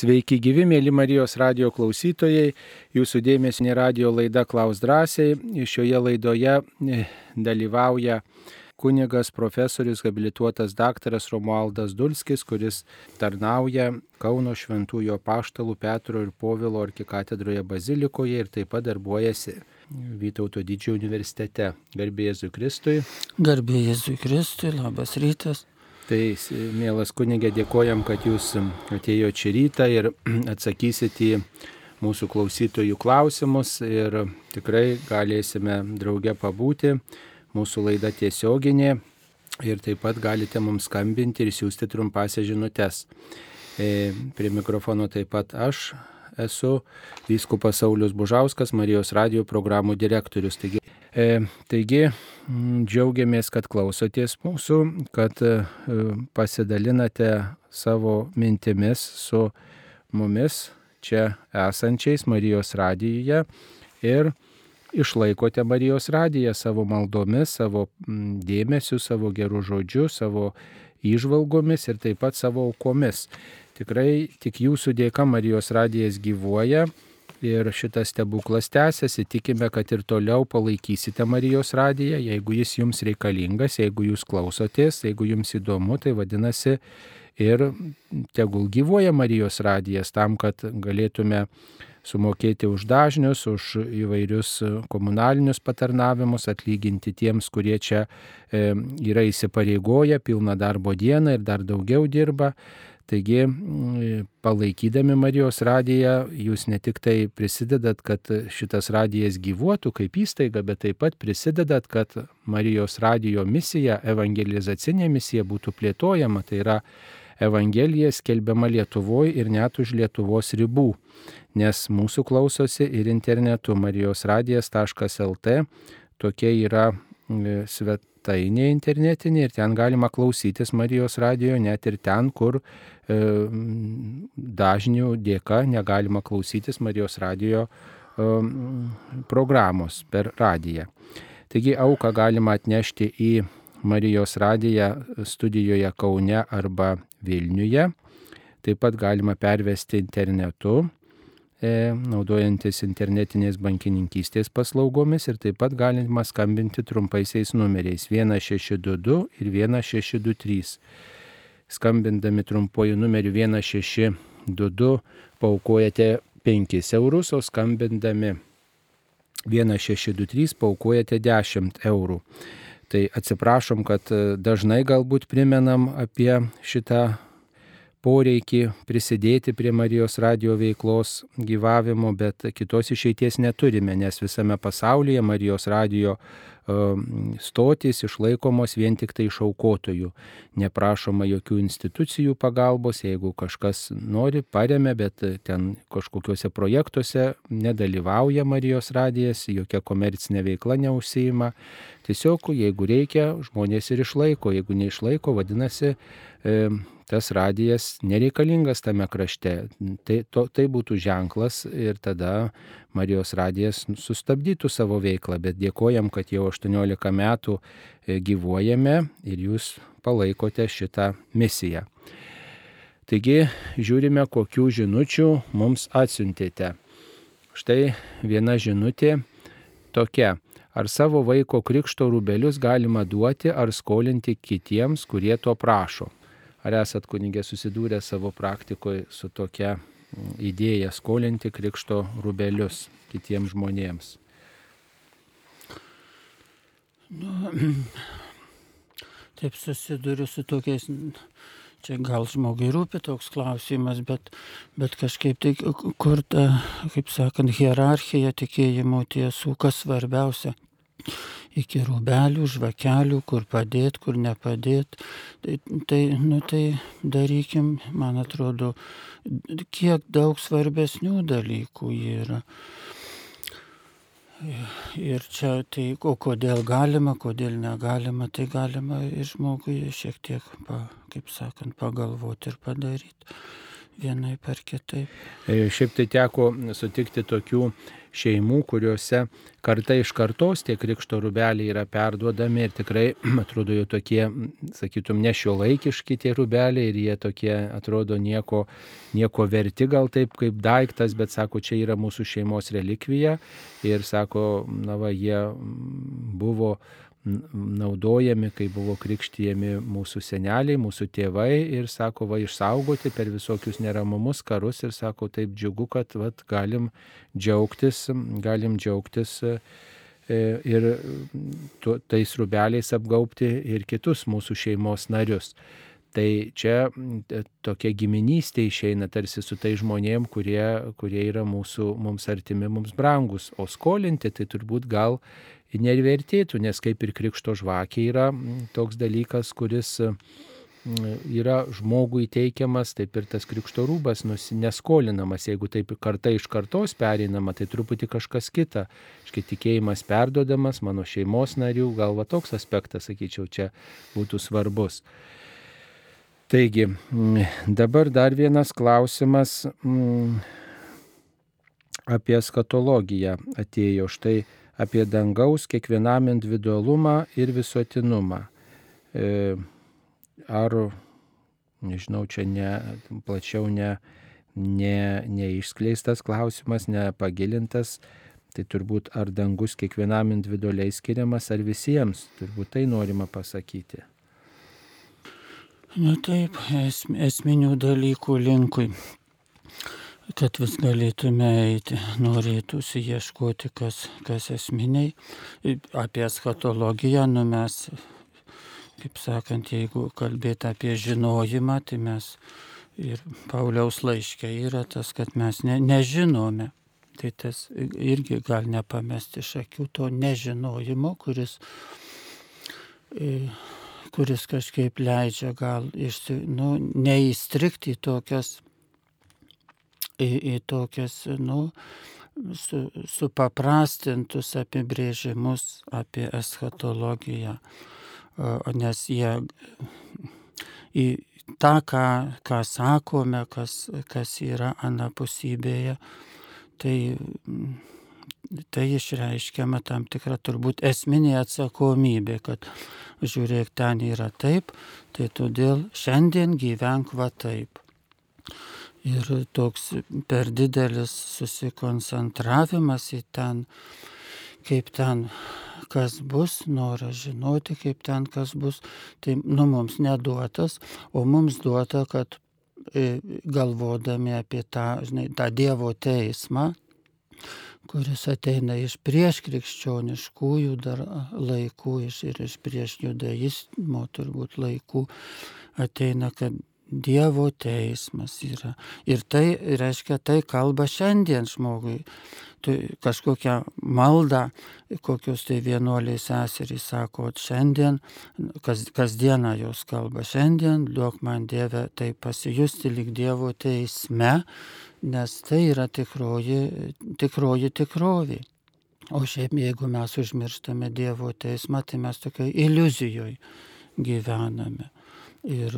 Sveiki gyvi, mėly Marijos radio klausytojai. Jūsų dėmesio radio laida Klaus drąsiai. Šioje laidoje e, dalyvauja kunigas profesorius habilituotas daktaras Romualdas Dulskis, kuris tarnauja Kauno Šventųjų paštalų Petro ir Povilo arkikatedroje bazilikoje ir taip pat darbuojasi Vytauto didžiojo universitete. Garbė Jėzui Kristui. Garbė Jėzui Kristui, labas rytas. Tai, mielas kunigė, dėkojam, kad jūs atėjote čia rytą ir atsakysite į mūsų klausytojų klausimus ir tikrai galėsime drauge pabūti. Mūsų laida tiesioginė ir taip pat galite mums skambinti ir siūsti trumpasią žinutės. E, prie mikrofono taip pat aš esu Vyskupas Saulis Bužauskas, Marijos radio programų direktorius. Taigi, taigi Mm, džiaugiamės, kad klausotės mūsų, kad e, pasidalinate savo mintimis su mumis čia esančiais Marijos radijoje ir išlaikote Marijos radiją savo maldomis, savo dėmesiu, savo gerų žodžių, savo įžvalgomis ir taip pat savo aukomis. Tikrai tik jūsų dėka Marijos radijas gyvuoja ir šitas stebuklas tęsiasi. Tikime, kad ir toliau palaikysite Marijos radiją, jeigu jis jums reikalingas, jeigu jūs klausotės, jeigu jums įdomu, tai vadinasi ir tegul gyvoja Marijos radijas tam, kad galėtume sumokėti už dažnius, už įvairius komunalinius patarnavimus, atlyginti tiems, kurie čia e, yra įsipareigoję pilną darbo dieną ir dar daugiau dirba. Taigi, mm, palaikydami Marijos radiją, jūs ne tik tai prisidedat, kad šitas radijas gyvuotų kaip įstaiga, bet taip pat prisidedat, kad Marijos radijo misija, evangelizacinė misija būtų plėtojama. Tai yra Evangelija skelbiama Lietuvoje ir net už Lietuvos ribų, nes mūsų klausosi ir internetu marijosradijas.lt. Tokia yra mm, svet, svetainė internetinė ir ten galima klausytis Marijos radijo, net ir ten, kur dažnių dėka negalima klausytis Marijos radijo e, programos per radiją. Taigi auką galima atnešti į Marijos radiją studijoje Kaune arba Vilniuje. Taip pat galima pervesti internetu E, naudojantis internetinės bankininkystės paslaugomis ir taip pat galima skambinti trumpaisiais numeriais 1622 ir 1623. Skambindami trumpuoju numeriu 1622 paukojate 5 eurus, o skambindami 1623 paukojate 10 eurų. Tai atsiprašom, kad dažnai galbūt primenam apie šitą poreikį prisidėti prie Marijos radio veiklos gyvavimo, bet kitos išeities neturime, nes visame pasaulyje Marijos radio um, stotys išlaikomos vien tik tai iš aukotojų. Neprašoma jokių institucijų pagalbos, jeigu kažkas nori, paremia, bet ten kažkokiuose projektuose nedalyvauja Marijos radijas, jokia komercinė veikla neužsijima. Tiesiog, jeigu reikia, žmonės ir išlaiko, jeigu neišlaiko, vadinasi, e, tas radijas nereikalingas tame krašte. Tai, to, tai būtų ženklas ir tada Marijos radijas sustabdytų savo veiklą, bet dėkojam, kad jau 18 metų e, gyvuojame ir jūs palaikote šitą misiją. Taigi žiūrime, kokių žinučių mums atsiuntėte. Štai viena žinutė tokia. Ar savo vaiko krikšto rubelius galima duoti ar skolinti kitiems, kurie to prašo? Ar esat kunigė susidūrę savo praktikoje su tokia mm, idėja skolinti krikšto rubelius kitiems žmonėms? Nu, taip susiduriu su tokiais, čia gal žmogui rūpi toks klausimas, bet, bet kažkaip tai, kur ta, kaip sakant, hierarchija tikėjimo tiesų, kas svarbiausia iki rūbelių, žvakelių, kur padėt, kur nepadėt. Tai, tai, nu, tai darykim, man atrodo, kiek daug svarbesnių dalykų yra. Ir čia tai, o kodėl galima, kodėl negalima, tai galima ir žmogui šiek tiek, pa, kaip sakant, pagalvoti ir padaryti. vienai par kitaip. E, šiaip tai teko sutikti tokių šeimų, kuriuose karta iš kartos tie krikšto rubeliai yra perduodami ir tikrai atrodo jau tokie, sakytum, nešio laikiški tie rubeliai ir jie tokie atrodo nieko, nieko verti gal taip kaip daiktas, bet sako, čia yra mūsų šeimos relikvija. Ir sako, na va, jie buvo naudojami, kai buvo krikštyjami mūsų seneliai, mūsų tėvai ir sako, va išsaugoti per visokius neramumus, karus ir sako, taip džiugu, kad va, galim džiaugtis, galim džiaugtis e, ir tu, tais rubeliais apgaupti ir kitus mūsų šeimos narius. Tai čia e, tokia giminystė išeina tarsi su tai žmonėm, kurie, kurie yra mūsų, mums artimi, mums brangus, o skolinti tai turbūt gal nevertėtų, nes kaip ir krikšto žvakė yra toks dalykas, kuris yra žmogui teikiamas, taip ir tas krikšto rūbas neskolinamas, jeigu taip karta iš kartos pereinama, tai truputį kažkas kita. Škai tikėjimas perdodamas mano šeimos narių, gal va toks aspektas, sakyčiau, čia būtų svarbus. Taigi, dabar dar vienas klausimas apie skatologiją atėjo. Štai apie dangaus kiekvienam individualumą ir visuotinumą. E, ar, nežinau, čia ne, plačiau ne, ne, neišskleistas klausimas, nepagilintas, tai turbūt ar dangus kiekvienam individualiai skiriamas, ar visiems, turbūt tai norima pasakyti. Na taip, es, esminių dalykų linkui kad vis galėtume eiti, norėtųsi ieškoti, kas, kas esminiai. Apie eschatologiją, nu mes, kaip sakant, jeigu kalbėti apie žinojimą, tai mes ir Pauliaus laiškė yra tas, kad mes ne, nežinome. Tai tas irgi gal nepamesti iš akių to nežinojimo, kuris, kuris kažkaip leidžia gal išsi, nu, neįstrikti į tokias į, į tokias, nu, su, supaprastintus apibrėžimus apie eschatologiją, nes jie į tą, ką, ką sakome, kas, kas yra anapusybėje, tai, tai išreiškiama tam tikra turbūt esminė atsakomybė, kad žiūrėk, ten yra taip, tai todėl šiandien gyvenk va taip. Ir toks per didelis susikoncentravimas į ten, kaip ten kas bus, noras žinoti, kaip ten kas bus, tai nu, mums neduotas, o mums duota, kad e, galvodami apie tą, žinai, tą Dievo teismą, kuris ateina iš prieš krikščioniškųjų dar laikų iš, ir iš prieš judaizmo turbūt laikų, ateina, kad Dievo teismas yra. Ir tai reiškia, tai kalba šiandien žmogui. Tu kažkokią maldą, kokius tai vienuoliai seserys sako, šiandien, kas, kasdieną jos kalba, šiandien duok man Dievę tai pasijusti lyg Dievo teisme, nes tai yra tikroji, tikroji tikrovė. O šiaip jeigu mes užmirštame Dievo teismą, tai mes tokiai iliuzijoje gyvename. Ir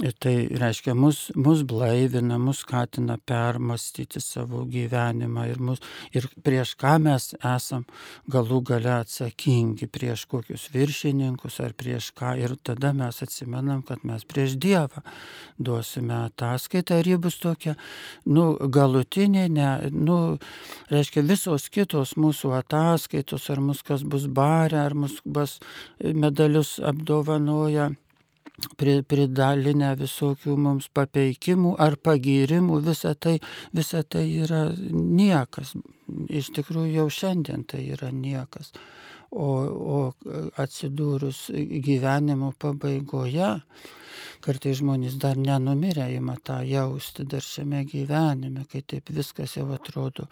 Ir tai reiškia, mus, mus blaivina, mus skatina permastyti savo gyvenimą ir, mus, ir prieš ką mes esam galų gale atsakingi, prieš kokius viršininkus ar prieš ką. Ir tada mes atsimenam, kad mes prieš Dievą duosime ataskaitą ir ji bus tokia, nu, galutinė, ne, nu, reiškia, visos kitos mūsų ataskaitos, ar mus kas bus barę, ar mus bus medalius apdovanoja pridalinę visokių mums papeikimų ar pagyrimų, visa tai, visa tai yra niekas. Iš tikrųjų jau šiandien tai yra niekas. O, o atsidūrus gyvenimo pabaigoje, kartai žmonės dar nenumirę ima tą jausti dar šiame gyvenime, kai taip viskas jau atrodo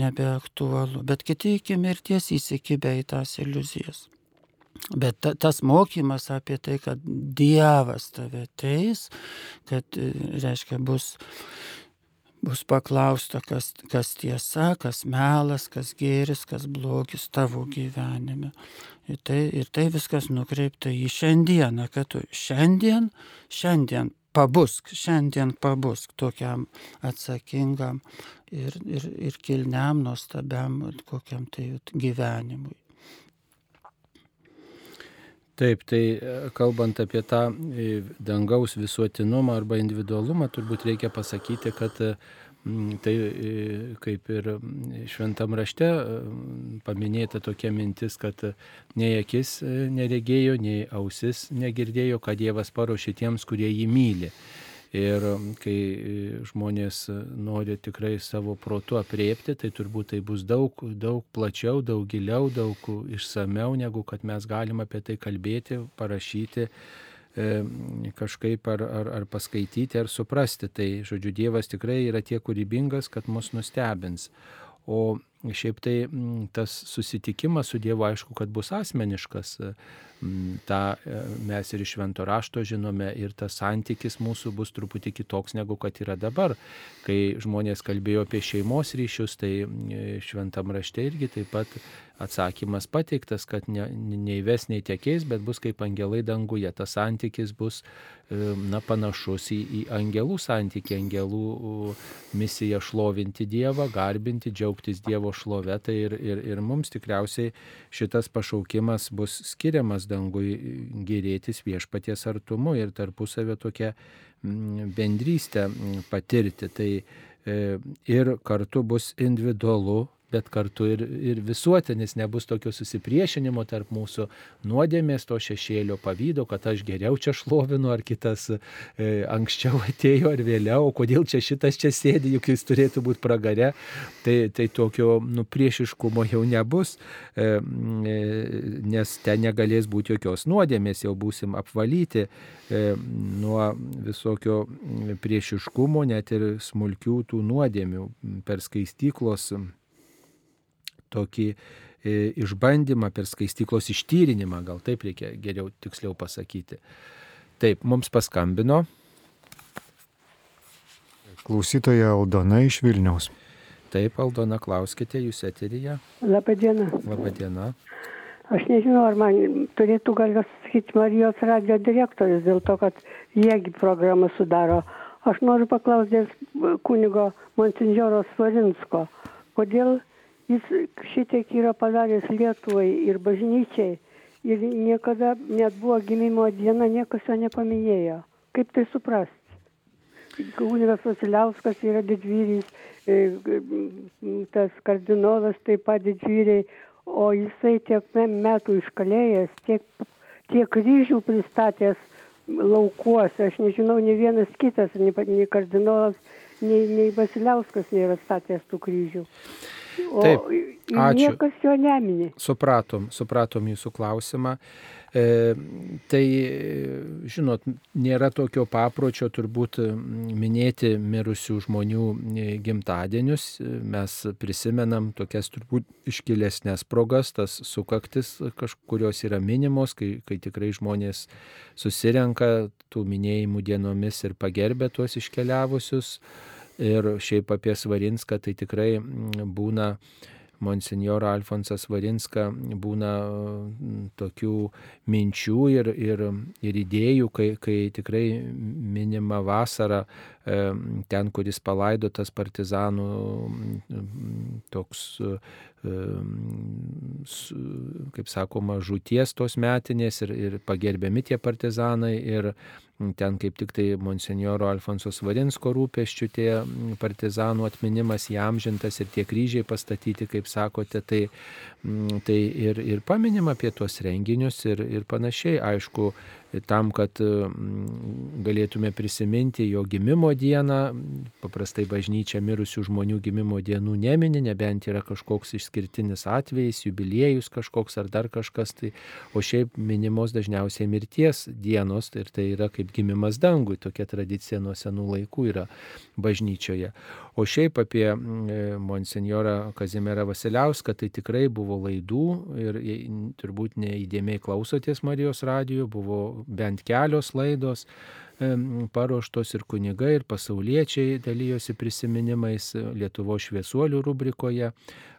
nebeaktualu. Bet kiti iki mirties įsikibę į tas iliuzijas. Bet ta, tas mokymas apie tai, kad Dievas tave teis, kad, e, reiškia, bus, bus paklausta, kas, kas tiesa, kas melas, kas gėris, kas blogis tavo gyvenime. Ir tai, ir tai viskas nukreipta į šiandieną, kad tu šiandien, šiandien pabusk, šiandien pabusk tokiam atsakingam ir, ir, ir kilniam, nuostabiam kokiam tai gyvenimui. Taip, tai e, kalbant apie tą e, dangaus visuotinumą arba individualumą, turbūt reikia pasakyti, kad Mm, tai e, kaip ir šventam rašte e, paminėta tokia mintis, kad nei akis e, neregėjo, nei ausis negirdėjo, kad Dievas paruošė tiems, kurie jį myli. Ir mm, kai žmonės nori tikrai savo protu apriepti, tai turbūt tai bus daug, daug plačiau, daug giliau, daug išsameu, negu kad mes galim apie tai kalbėti, parašyti E, kažkaip ar, ar, ar paskaityti, ar suprasti. Tai, žodžiu, Dievas tikrai yra tiek kūrybingas, kad mus nustebins. O šiaip tai tas susitikimas su Dievu aišku, kad bus asmeniškas. Ta e, mes ir iš švento rašto žinome ir tas santykis mūsų bus truputį kitoks negu kad yra dabar. Kai žmonės kalbėjo apie šeimos ryšius, tai e, šventam rašte irgi taip pat atsakymas pateiktas, kad ne, nei ves, nei tekės, bet bus kaip angelai danguje. Tas santykis bus e, na, panašus į, į angelų santykį, angelų misiją šlovinti Dievą, garbinti, džiaugtis Dievo šlove. Tai ir, ir, ir mums tikriausiai šitas pašaukimas bus skiriamas dangui gerėtis viešpaties artumu ir tarpusavio tokia bendrystę patirti. Tai e, ir kartu bus individualu bet kartu ir, ir visuotinis, nebus tokio susipriešinimo tarp mūsų nuodėmės, to šešėlio pavydo, kad aš geriau čia šlovinu, ar kitas e, anksčiau atėjo, ar vėliau, kodėl čia šitas čia sėdi, juk jis turėtų būti pragare, tai, tai tokio nu, priešiškumo jau nebus, e, e, nes ten negalės būti jokios nuodėmės, jau būsim apvalyti e, nuo visokio priešiškumo, net ir smulkių tų nuodėmių per skaistyklos tokį e, išbandymą, per skaistiklos ištyrinimą, gal taip reikia geriau tiksliau pasakyti. Taip, mums paskambino. Klausytoja Aldona iš Vilniaus. Taip, Aldona, klauskite, jūs eteryje. Labadiena. Labadiena. Aš nežinau, ar man turėtų gal sakyti Marijos radio direktorius, dėl to, kad jiegi programą sudaro. Aš noriu paklausti kunigo Monsinjoro Svarinsko, kodėl jis šitiek yra padaręs Lietuvai ir bažnyčiai ir niekada net buvo gimimo diena, niekas jo nepaminėjo. Kaip tai suprasti? Kunigas Vasiliauskas yra didvyris, e, tas kardinolas taip pat didvyriai, o jisai tiek metų iškalėjęs, tiek, tiek kryžių pristatęs laukuose, aš nežinau, ne vienas kitas, nei, nei kardinolas, nei, nei Vasiliauskas nėra statęs tų kryžių. Taip, ačiū. Niekas jo neminė. Supratom, supratom jūsų klausimą. E, tai, žinot, nėra tokio papročio turbūt minėti mirusių žmonių e, gimtadienius. Mes prisimenam tokias turbūt iškilesnės progas, tas sukaktis, kurios yra minimos, kai, kai tikrai žmonės susirenka tų minėjimų dienomis ir pagerbė tuos iškeliavusius. Ir šiaip apie Svarinską tai tikrai mm, būna monsinjoro Alfonsas Varinska būna mm, tokių minčių ir, ir, ir idėjų, kai, kai tikrai minima vasara ten, kuris palaidotas partizanų mm, toks, kaip sakoma, žūties tos metinės ir, ir pagerbiami tie partizanai. Ir, Ten kaip tik tai monsinjoro Alfonso Svarinsko rūpeščių tie partizanų atminimas įamžintas ir tie kryžiai pastatyti, kaip sakote, tai, tai ir, ir paminim apie tuos renginius ir, ir panašiai. Aišku, tam, kad mm, galėtume prisiminti jo gimimo dieną. Paprastai bažnyčia mirusių žmonių gimimo dienų nemini, nebent yra kažkoks išskirtinis atvejis, jubiliejus kažkoks ar dar kažkas. Tai, o šiaip minimos dažniausiai mirties dienos ir tai yra kaip gimimas dangui. Tokia tradicija nuo senų laikų yra bažnyčioje. O šiaip apie mm, monsinjorą Kazimierą Vasiliauską tai tikrai buvo laidų ir turbūt neįdėmiai klausotės Marijos radijo, buvo bent kelios laidos paruoštos ir kunigai, ir pasauliečiai dalyjosi prisiminimais Lietuvo šviesuolių rubrikoje.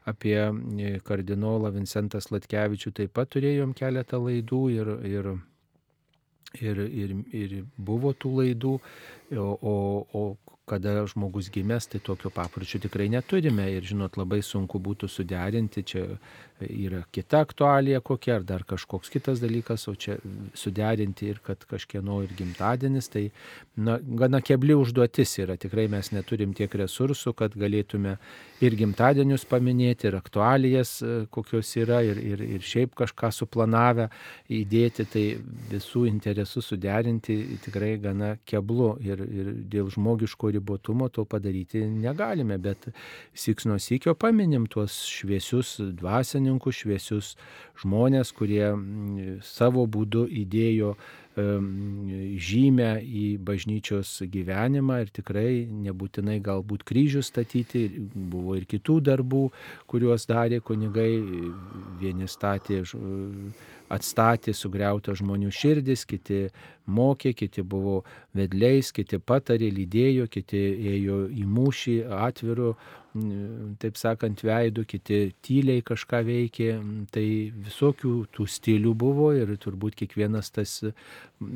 Apie e, kardinolą Vincentą Slatkevičių taip pat turėjom keletą laidų ir, ir ir, ir, ir buvo tų laidų, o, o, o kada žmogus gimęs, tai tokio papročio tikrai neturime ir žinot, labai sunku būtų suderinti, čia yra kita aktualija kokia ar dar kažkoks kitas dalykas, o čia suderinti ir kad kažkieno ir gimtadienis, tai na, gana kebli užduotis yra, tikrai mes neturim tiek resursų, kad galėtume ir gimtadienius paminėti, ir aktualijas kokios yra, ir, ir, ir šiaip kažką suplanavę įdėti, tai visų interesų suderinti tikrai gana keblu ir, ir dėl žmogiško ribotumo to padaryti negalime, bet siks nuo sykio paminim tuos šviesius dvasininkus, šviesius žmonės, kurie savo būdu įdėjo žymę į bažnyčios gyvenimą ir tikrai nebūtinai galbūt kryžių statyti, buvo ir kitų darbų, kuriuos darė kunigai, vieni statė atstatė sugriautą žmonių širdis, kiti mokė, kiti buvo vedliais, kiti patarė, lydėjo, kiti ėjo į mūšį atviru, taip sakant, veidų, kiti tyliai kažką veikė. Tai visokių tų stilių buvo ir turbūt kiekvienas tas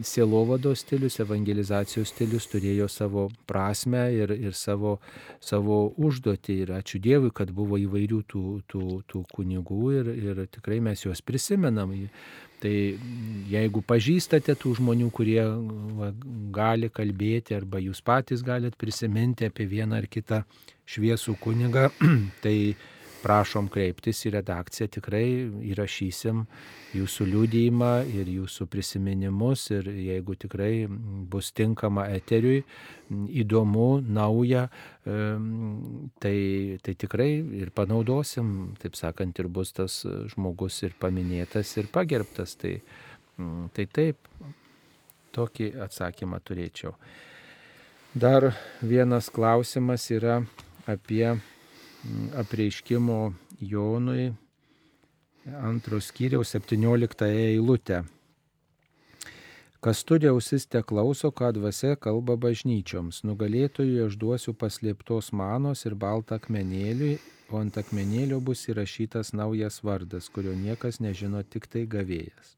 sielovado stilius, evangelizacijos stilius turėjo savo prasme ir, ir savo, savo užduotį. Ir ačiū Dievui, kad buvo įvairių tų, tų, tų kunigų ir, ir tikrai mes juos prisimenam. Tai jeigu pažįstate tų žmonių, kurie va, gali kalbėti arba jūs patys galite prisiminti apie vieną ar kitą šviesų kunigą, tai prašom kreiptis į redakciją, tikrai įrašysim jūsų liūdėjimą ir jūsų prisiminimus ir jeigu tikrai bus tinkama eteriui, įdomu, nauja, tai, tai tikrai ir panaudosim, taip sakant, ir bus tas žmogus ir paminėtas, ir pagerbtas. Tai, tai taip, tokį atsakymą turėčiau. Dar vienas klausimas yra apie apreiškimo Jonui antros skyriaus 17 eilutę. Kas turi ausis te klauso, ką dvasia kalba bažnyčioms. Nugalėtojui aš duosiu paslėptos manos ir baltą akmenėlį, o ant akmenėlio bus įrašytas naujas vardas, kurio niekas nežino, tik tai gavėjas.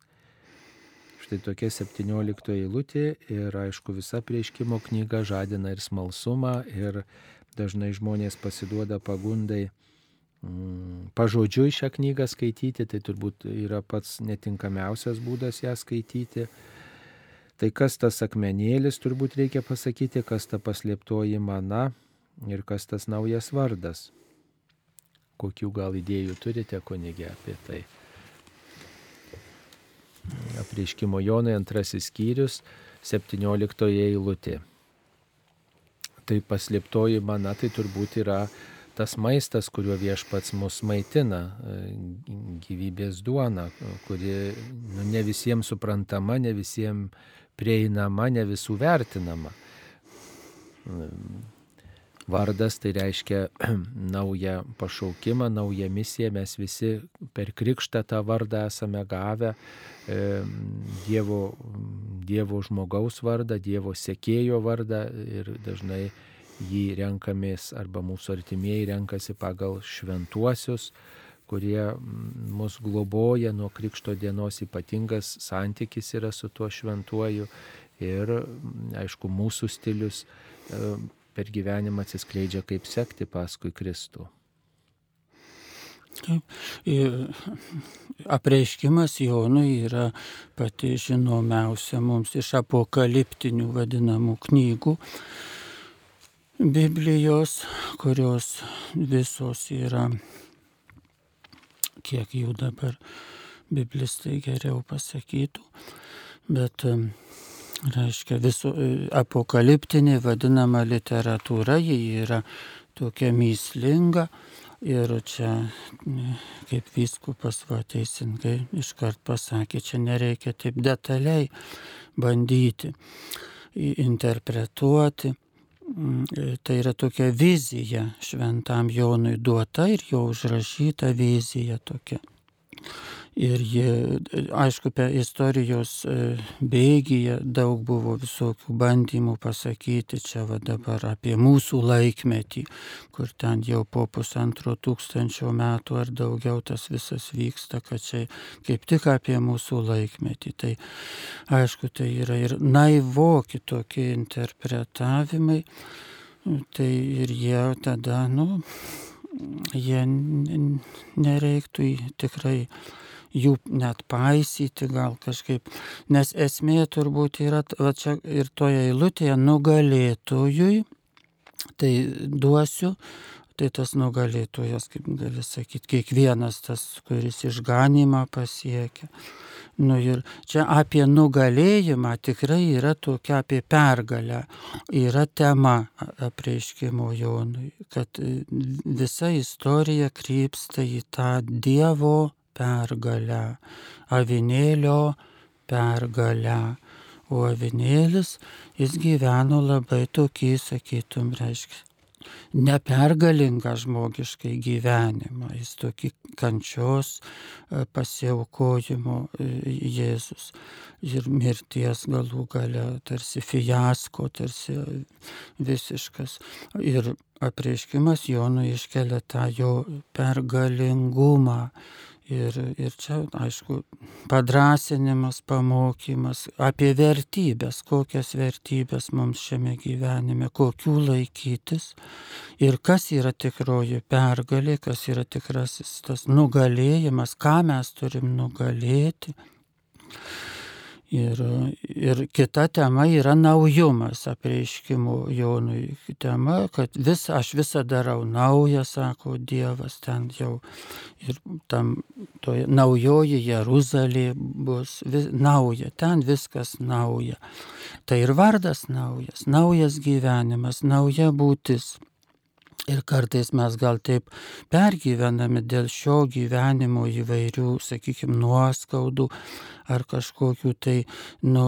Štai tokia 17 eilutė ir aišku visa prieškimo knyga žadina ir smalsumą ir dažnai žmonės pasiduoda pagundai mm, pažodžiui šią knygą skaityti, tai turbūt yra pats netinkamiausias būdas ją skaityti. Tai kas tas akmenėlis, turbūt reikia pasakyti, kas ta paslėptoji mana ir kas tas naujas vardas. Kokių gal idėjų turite, kunigė, apie tai? Apreiškimo Jonai antrasis skyrius, 17 eilutė tai paslėptoji mana tai turbūt yra tas maistas, kuriuo viešpats mus maitina, e, gyvybės duona, kuri nu, ne visiems suprantama, ne visiems prieinama, ne visų vertinama. Vardas tai reiškia naują pašaukimą, naują misiją, mes visi per krikštą tą vardą esame gavę, Dievo, dievo žmogaus vardą, Dievo sekėjo vardą ir dažnai jį renkamės arba mūsų artimieji renkasi pagal šventuosius, kurie mus globoja nuo Krikšto dienos. Ypatingas santykis yra su tuo šventuoju ir aišku mūsų stilius per gyvenimą atsiskleidžia kaip sekti paskui Kristų. Taip. Apreiškimas Jonui yra pati žinomiausia mums iš apokaliptinių vadinamų knygų Biblijos, kurios visos yra, kiek jų dabar biblistai geriau pasakytų, bet reiškia viso apokaliptinė vadinama literatūra, ji yra tokia myslinga Ir čia, kaip vyskupas va teisingai iškart pasakė, čia nereikia taip detaliai bandyti interpretuoti. Mm, tai yra tokia vizija šventam Jonui duota ir jo užrašyta vizija tokia. Ir jie, aišku, per istorijos e, bėgyje daug buvo visokių bandymų pasakyti čia va dabar apie mūsų laikmetį, kur ten jau po pusantro tūkstančio metų ar daugiau tas visas vyksta, kad čia kaip tik apie mūsų laikmetį. Tai aišku, tai yra ir naivoki tokie interpretavimai, tai ir jie tada, nu, jie nereiktų tikrai jų net paisyti gal kažkaip. Nes esmė turbūt yra, va čia ir toje eilutėje, nugalėtojui, tai duosiu, tai tas nugalėtojas, kaip gali sakyti, kiekvienas tas, kuris išganimą pasiekia. Nu ir čia apie nugalėjimą tikrai yra tokia apie pergalę. Yra tema apreiškimo Jonui, kad visa istorija krypsta į tą Dievo pergalę, avinėlio pergalę. O avinėlis, jis gyveno labai tokį, sakytum, reiškia, nepergalingą žmogiškai gyvenimą, jis tokį kančios e, pasiaukojimo e, Jėzus ir mirties galų gale, tarsi fiasko, tarsi visiškas. Ir apreiškimas Jonui iškelia tą jo pergalingumą Ir, ir čia, aišku, padrasinimas, pamokymas apie vertybės, kokias vertybės mums šiame gyvenime, kokių laikytis ir kas yra tikroji pergalė, kas yra tikrasis tas nugalėjimas, ką mes turim nugalėti. Ir, ir kita tema yra naujumas apreiškimų Jonui. Tema, kad vis, aš visą darau naują, sako Dievas, ten jau ir tam toje naujoji Jeruzalė bus vis, nauja, ten viskas nauja. Tai ir vardas naujas, naujas gyvenimas, nauja būtis. Ir kartais mes gal taip pergyvename dėl šio gyvenimo įvairių, sakykime, nuoskaudų ar kažkokių tai, nu,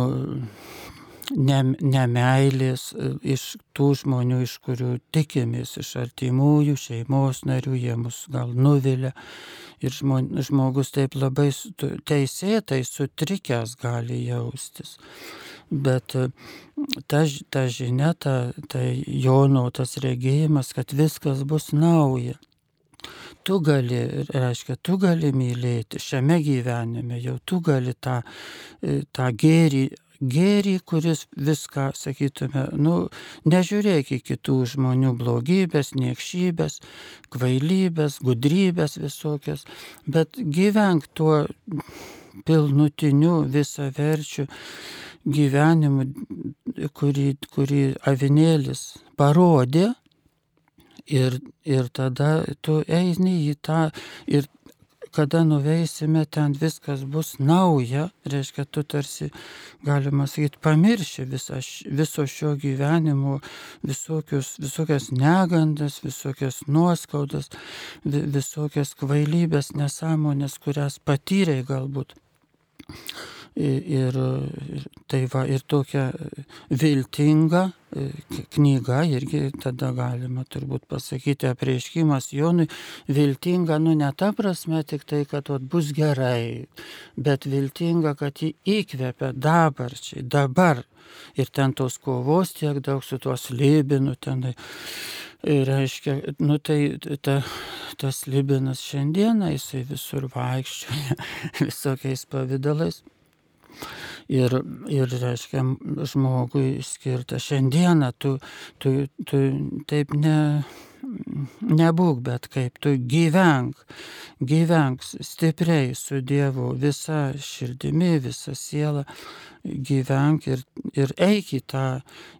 ne, nemailės e, iš tų žmonių, iš kurių tikimės, iš artimųjų, šeimos narių, jie mus gal nuvilia. Ir žmogus taip labai teisėtai sutrikęs gali jaustis bet e, ta, ta žinia, ta, ta Jono tas regėjimas, kad viskas bus nauja. Tu gali, reiškia, tu gali mylėti šiame gyvenime, jau tu gali tą, e, tą gėrį gėrį, kuris viską, sakytume, nu, nežiūrėk į kitų žmonių blogybės, niekšybės, kvailybės, gudrybės visokias, bet gyvenk tuo pilnutiniu visaverčiu gyvenimu, kurį, kurį avinėlis parodė. Ir, ir tada tu eini į tą ir kada nuveisime, ten viskas bus nauja, reiškia, tu tarsi, galima sakyti, pamirši visą, viso šio gyvenimo, visokius, visokias negandas, visokias nuoskaudas, visokias kvailybės, nesąmonės, kurias patyrei galbūt. Ir, ir tai va, ir tokia viltinga e, knyga, irgi tada galima turbūt pasakyti, apreiškimas Jonui, viltinga, nu ne ta prasme tik tai, kad ot, bus gerai, bet viltinga, kad jį įkvepia dabarčiai, dabar. Ir ten tos kovos tiek daug su tuos lybinu tenai. Ir reiškia, nu tai ta, tas libinas šiandieną jisai visur vaikščioja visokiais pavydalais. Ir, ir reiškia, žmogui skirta šiandieną, tu, tu, tu taip ne, nebūk, bet kaip tu gyvenk, gyvenk stipriai su Dievu visą širdimi, visą sielą, gyvenk ir, ir eik į tą,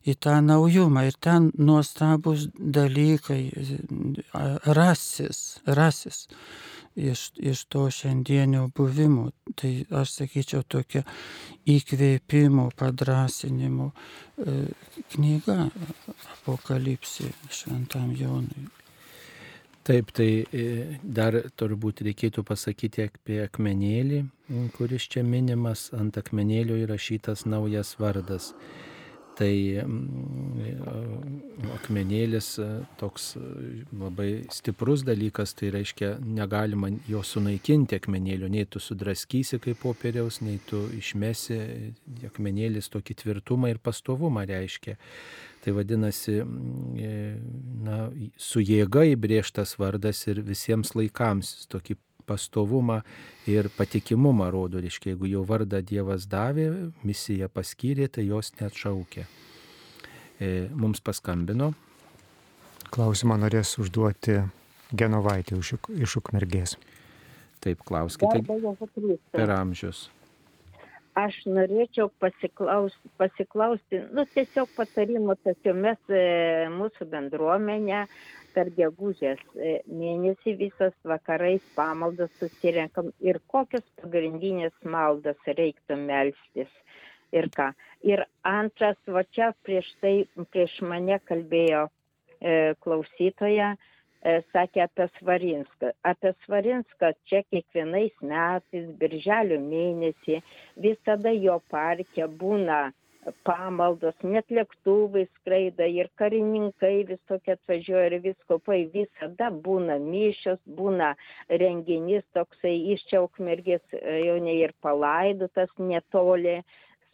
į tą naujumą. Ir ten nuostabus dalykai rasis, rasis iš, iš to šiandienio buvimo. Tai aš sakyčiau tokia įkvėpimo, padrasinimo e, knyga apokalipsė šventam Jonui. Taip, tai e, dar turbūt reikėtų pasakyti apie akmenėlį, kuris čia minimas, ant akmenėlio įrašytas naujas vardas. Tai mm, akmenėlis e, toks e, labai stiprus dalykas, tai reiškia negalima jo sunaikinti akmenėlio, nei tu sudraskysi kaip popieriaus, nei tu išmesi, akmenėlis tokį tvirtumą ir pastovumą reiškia. Tai vadinasi, mm, e, na, su jėga įbrėžtas vardas ir visiems laikams tokį pastovumą ir patikimumą rodo. Reiškia, jeigu jau vardą Dievas davė, misiją paskyrė, tai jos net šaukė. E, mums paskambino. Klausimą norės užduoti Genovaitė iš Ukmergės. Taip, klauskite. Per amžius. Aš norėčiau pasiklausti, pasiklausti nu, tiesiog patarimo, tačiau mes e, mūsų bendruomenę per gegužės e, mėnesį visas vakarais pamaldas susirenkam ir kokios pagrindinės maldas reiktų melstis ir ką. Ir antras, va čia prieš tai, prieš mane kalbėjo e, klausytoja, e, sakė apie Svarinską. Apie Svarinską čia kiekvienais metais, birželio mėnesį, visada jo parke būna pamaldos, net lėktuvai skraida ir karininkai visokie atvažiuoja ir viskopai visada būna mišios, būna renginys toksai iš čia ukmergės jau ne ir palaidotas netoli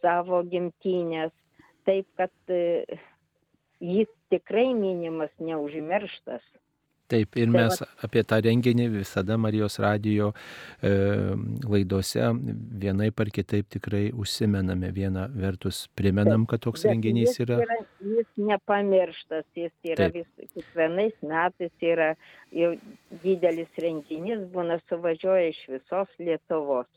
savo gimtinės. Taip, kad e, jis tikrai minimas neužmirštas. Taip, ir tai mes apie tą renginį visada Marijos radijo e, laidose vienai par kitaip tikrai užsimename. Viena vertus primenam, kad toks Bet renginys yra. yra. Jis nepamirštas, jis yra Taip. vis, kiekvienais metais yra jau didelis renginys, būna suvažiuoja iš visos Lietuvos.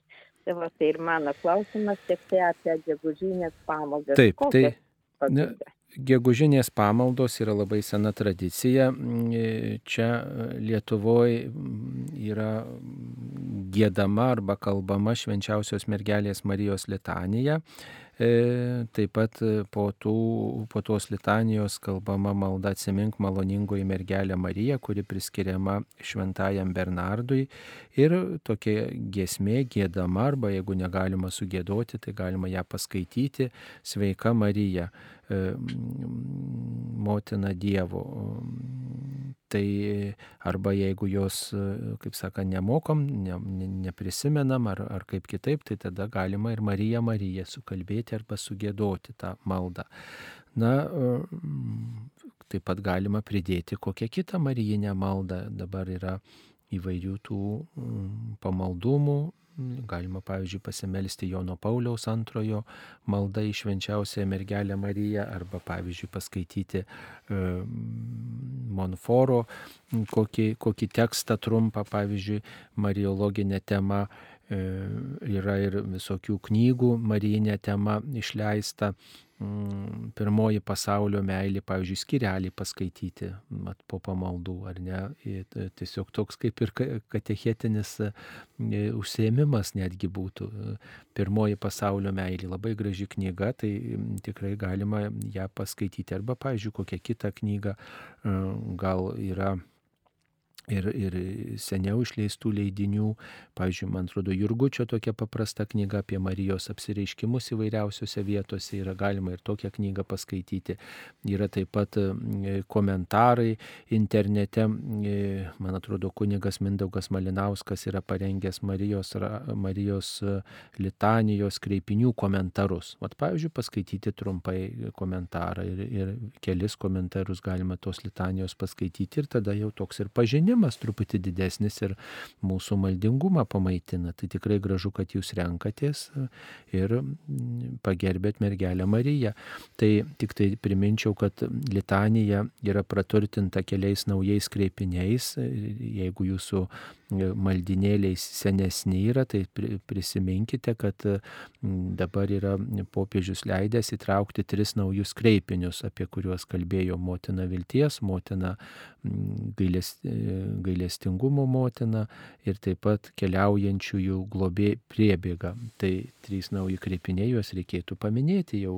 Tai, va, tai ir mano klausimas tik tai apie gegužinės pamaldas. Taip, Kokias tai. Ne, Gegužinės pamaldos yra labai sena tradicija. Čia Lietuvoje yra gėdama arba kalbama švenčiausios mergelės Marijos litanija. E, taip pat po, tų, po tos litanijos kalbama malda atsimink maloningoji mergelė Marija, kuri priskiriama šventajam Bernardui. Ir tokia giesmė gėdama, arba jeigu negalima sugėdoti, tai galima ją paskaityti. Sveika Marija. Motina Dievo. Tai arba jeigu jos, kaip saka, nemokom, ne, ne, neprisimenam ar, ar kaip kitaip, tai tada galima ir Marija Marija sukalbėti arba sugėdoti tą maldą. Na, taip pat galima pridėti kokią kitą Marijinę maldą. Dabar yra įvairių tų pamaldumų, Galima, pavyzdžiui, pasimelsti Jono Pauliaus antrojo maldą į švenčiausią mergelę Mariją arba, pavyzdžiui, paskaityti e, Monforo kokį, kokį tekstą trumpą, pavyzdžiui, mariologinė tema. E, yra ir visokių knygų marijinė tema išleista Mm, pirmoji pasaulio meilė, pavyzdžiui, skirelį paskaityti mat, po pamaldų, ar ne, tiesiog toks kaip ir katechetinis e, užsiemimas netgi būtų. Pirmoji pasaulio meilė, labai graži knyga, tai tikrai galima ją paskaityti, arba, pavyzdžiui, kokią kitą knygą e, gal yra ir, ir seniau išleistų leidinių. Pavyzdžiui, man atrodo, Jurgučio tokia paprasta knyga apie Marijos apsireiškimus įvairiausiose vietose yra galima ir tokią knygą paskaityti. Yra taip pat komentarai internete. E, man atrodo, kunigas Mindaugas Malinauskas yra parengęs Marijos, Marijos litanijos kreipinių komentarus. Vat, pavyzdžiui, paskaityti trumpai komentarą ir, ir kelis komentarus galima tos litanijos paskaityti ir tada jau toks ir pažinimas malonumas truputį didesnis ir mūsų maldingumą pamaitina. Tai tikrai gražu, kad jūs renkatės ir pagerbėt mergelę Mariją. Tai tik tai priminčiau, kad litanija yra praturtinta keliais naujais kreipiniais. Jeigu jūsų maldinėliai senesni yra, tai prisiminkite, kad dabar yra popiežius leidęs įtraukti tris naujus kreipinius, apie kuriuos kalbėjo motina vilties, motina gailestingumo motina ir taip pat keliaujančiųjų globė priebėga. Tai trys nauji kreipiniai, juos reikėtų paminėti jau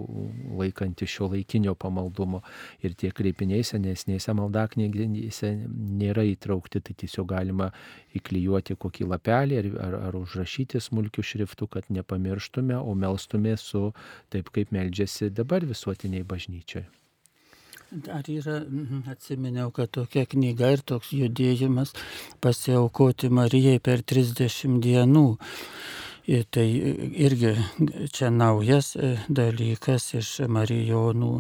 laikantį šio laikinio pamaldumo. Ir tie kreipiniai senesnėse maldaknygėse nėra įtraukti, tai tiesiog galima į įklijuoti kokį lapelį ar, ar, ar užrašyti smulkių šriftų, kad nepamirštume, o melstume su taip, kaip meldžiasi dabar visuotiniai bažnyčiai. Dar yra, mhm, atsiminiau, kad tokia knyga ir toks judėjimas pasiaukoti Marijai per 30 dienų. Ir tai irgi čia naujas e, dalykas iš Marijonų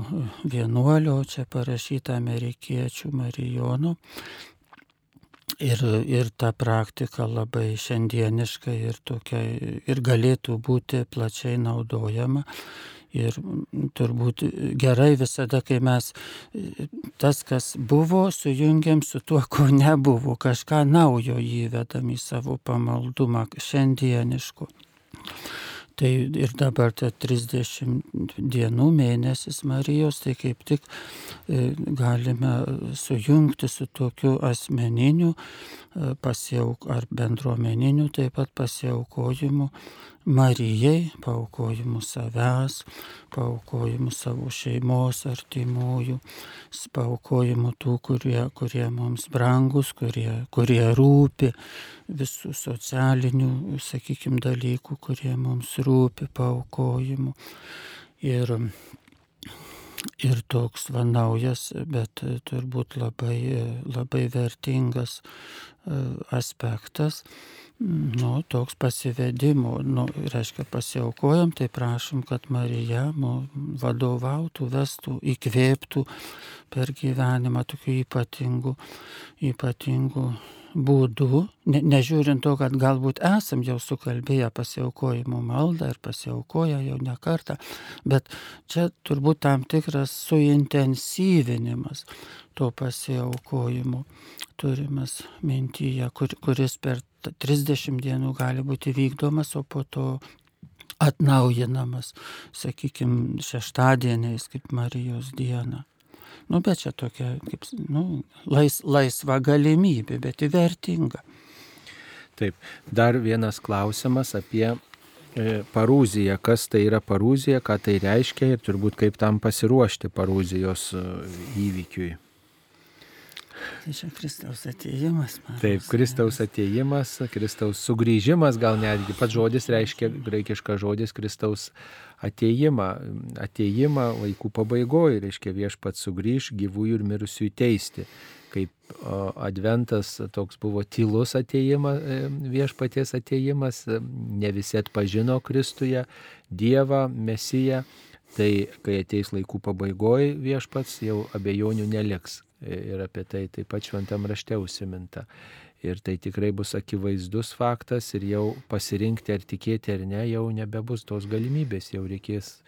vienuolio, čia parašyta amerikiečių Marijonų. Ir, ir ta praktika labai šiandieniška ir, tokia, ir galėtų būti plačiai naudojama. Ir turbūt gerai visada, kai mes tas, kas buvo, sujungiam su tuo, ko nebuvo, kažką naujo įvedam į savo pamaldumą šiandieniškų. Tai ir dabar ta 30 dienų mėnesis Marijos, tai kaip tik e, galime sujungti su tokiu asmeniniu e, pasiauk, ar bendruomeniniu taip pat pasiaukojimu Marijai, paukojimu savęs, paukojimu savo šeimos artimųjų, paukojimu tų, kurie, kurie mums brangus, kurie, kurie rūpi, visų socialinių, sakykime, dalykų, kurie mums rūpi, paukojimu. Ir, ir toks va naujas, bet turbūt labai, labai vertingas e, aspektas nu, toks pasivedimo, nu, reiškia pasiaukojam, tai prašom, kad Marija mu vadovautų, vestų, įkvėptų per gyvenimą tokių ypatingų, ypatingų būdų, ne, nežiūrint to, kad galbūt esam jau sukalbėję pasiaukojimo maldą ir pasiaukoję jau ne kartą, bet čia turbūt tam tikras suintensyvinimas to pasiaukojimo turimas mintyje, kur, kuris per 30 dienų gali būti vykdomas, o po to atnaujinamas, sakykime, šeštadieniais kaip Marijos diena. Nu, bet čia tokia, kaip, nu, lais, laisva galimybė, bet įvertinga. Taip, dar vienas klausimas apie e, parūziją. Kas tai yra parūzija, ką tai reiškia ir turbūt kaip tam pasiruošti parūzijos e, įvykiui. Tai čia Kristaus ateimas. Man. Taip, Kristaus ateimas, Kristaus sugrįžimas, gal netgi pats žodis reiškia, graikiškas žodis Kristaus ateimą, ateimą laikų pabaigoje, reiškia viešpats sugrįž gyvųjų ir mirusiųjų teisti. Kaip adventas toks buvo tylus ateimas, e, viešpaties ateimas, ne visi atpažino Kristuje Dievą, Mesiją. Tai kai ateis laikų pabaigoje viešpats, jau abejonių neliks ir apie tai taip pat šventam rašte užsiminta. Ir tai tikrai bus akivaizdus faktas ir jau pasirinkti ar tikėti ar ne, jau nebebus tos galimybės, jau reikės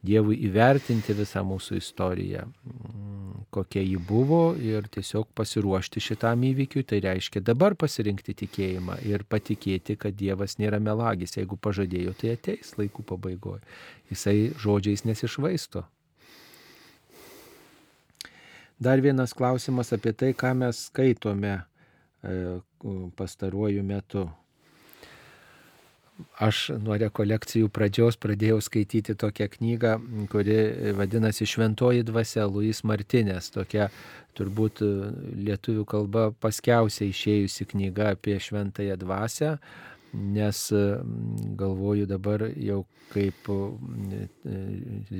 Dievui įvertinti visą mūsų istoriją, mm, kokia ji buvo ir tiesiog pasiruošti šitam įvykiui, tai reiškia dabar pasirinkti tikėjimą ir patikėti, kad Dievas nėra melagis, jeigu pažadėjo, tai ateis laikų pabaigoje. Jisai žodžiais nesišvaisto. Dar vienas klausimas apie tai, ką mes skaitome e, pastaruoju metu. Aš nuo rekolekcijų pradžios pradėjau skaityti tokią knygą, kuri vadinasi Šventoji dvasia Luis Martinės, tokia turbūt lietuvių kalba paskiausiai išėjusi knyga apie Šventąją dvasę nes mm, galvoju dabar jau kaip mm,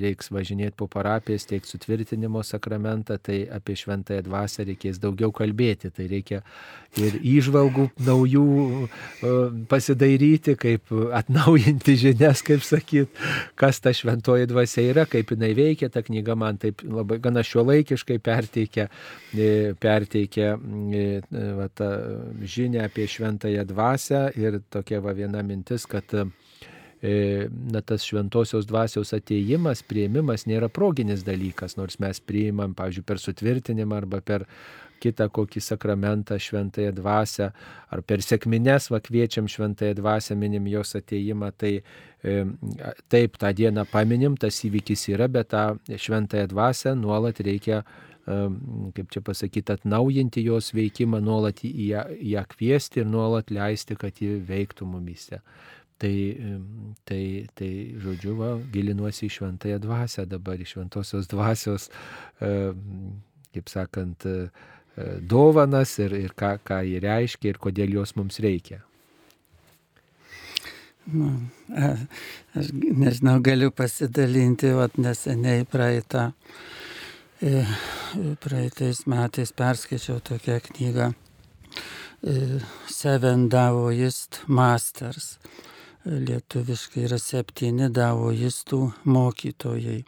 reiks važinėti po parapijas, teikti sutvirtinimo sakramentą, tai apie šventąją dvasę reikės daugiau kalbėti. Tai reikia ir įžvalgų naujų pasidairyti, kaip atnaujinti žinias, kaip sakyt, kas ta šventoji dvasia yra, kaip jinai veikia. Ta knyga man taip labai gana šiuolaikiškai perteikia, e, perteikia e, va, žinią apie šventąją dvasę ir to tokia va viena mintis, kad e, na, tas šventosios dvasios ateimas, prieimimas nėra proginis dalykas, nors mes priimam, pavyzdžiui, per sutvirtinimą arba per kitą kokį sakramentą šventąją dvasę, ar per sėkmines va kviečiam šventąją dvasę, minim jos ateimą, tai e, taip tą dieną paminim, tas įvykis yra, bet tą šventąją dvasę nuolat reikia kaip čia pasakyti, atnaujinti jos veikimą, nuolat ją, ją kviesti ir nuolat leisti, kad ji veiktų mumise. Tai, tai, tai žodžiu, va, gilinuosi į šventąją dvasę dabar, į šventosios dvasios, kaip sakant, dovanas ir, ir ką, ką jį reiškia ir kodėl jos mums reikia. Nu, aš nežinau, galiu pasidalinti, vat neseniai praeitą, e, praeitais metais perskaičiau tokią knygą e, Seven Davoist Masters. Lietuviškai yra septyni davoistų mokytojai.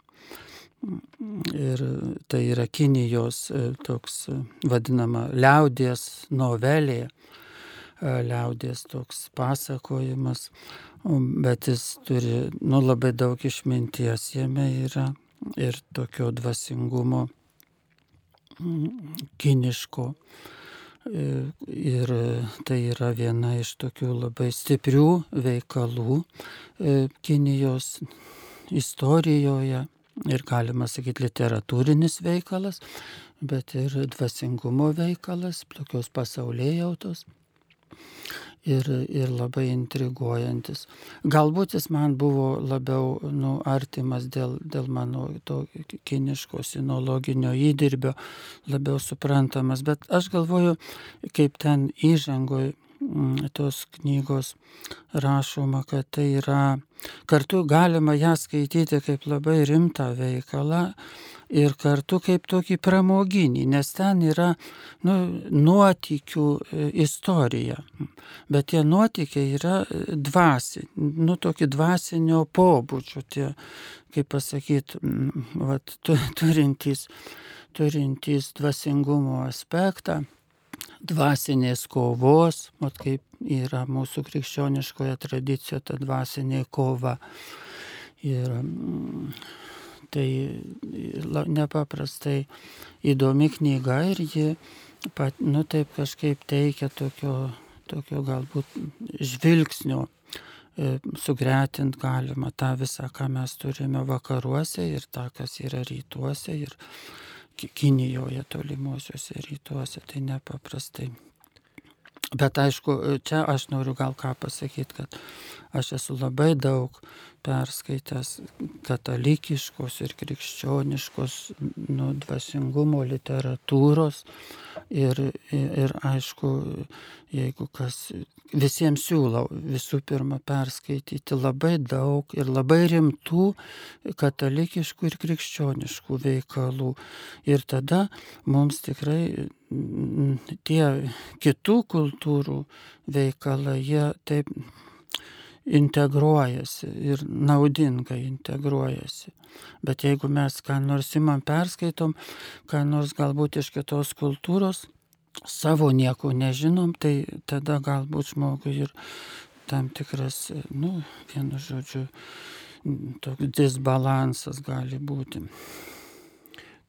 Ir tai yra Kinijos e, toks vadinama liaudės novelė, liaudės toks pasakojimas, bet jis turi nu, labai daug išminties jame yra ir tokio dvasingumo mm, kiniško. E, ir tai yra viena iš tokių labai stiprių veikalų e, Kinijos istorijoje ir galima sakyti literatūrinis veikalas, bet ir dvasingumo veikalas, tokios pasaulėjautos ir, ir labai intriguojantis. Galbūt jis man buvo labiau nu, artimas dėl, dėl mano to kiniško sinologinio įdirbio, labiau suprantamas, bet aš galvoju, kaip ten įžangoje mm, tos knygos rašoma, kad tai yra, kartu galima ją skaityti kaip labai rimtą veikalą ir kartu kaip tokį pramoginį, nes ten yra nu, nuotikių e, istorija. Bet tie nuotikiai yra e, dvasi, nu tokį dvasinio pobūdžio, tie, kaip pasakyti, vat, turintys, turintys dvasingumo aspektą dvasinės kovos, mat kaip yra mūsų krikščioniškoje tradicijoje ta dvasinė kova. Ir Tai nepaprastai įdomi knyga ir ji, pat, nu taip kažkaip teikia tokio, tokio galbūt žvilgsnio e, sugretint galima tą visą, ką mes turime vakaruose ir tą, kas yra rytuose ir Kinijoje tolimuosiuose rytuose. Tai nepaprastai. Bet aišku, čia aš noriu gal ką pasakyti, kad aš esu labai daug perskaitęs katalikiškos ir krikščioniškos nu, dvasingumo literatūros ir, ir aišku, jeigu kas visiems siūlau visų pirma perskaityti labai daug ir labai rimtų katalikiškų ir krikščioniškų veikalų. Ir tada mums tikrai tie kitų kultūrų veikalai, jie taip integruojasi ir naudingai integruojasi. Bet jeigu mes ką nors imam perskaitom, ką nors galbūt iš kitos kultūros, savo nieko nežinom, tai tada galbūt žmogui ir tam tikras, nu, vienu žodžiu, toks disbalansas gali būti.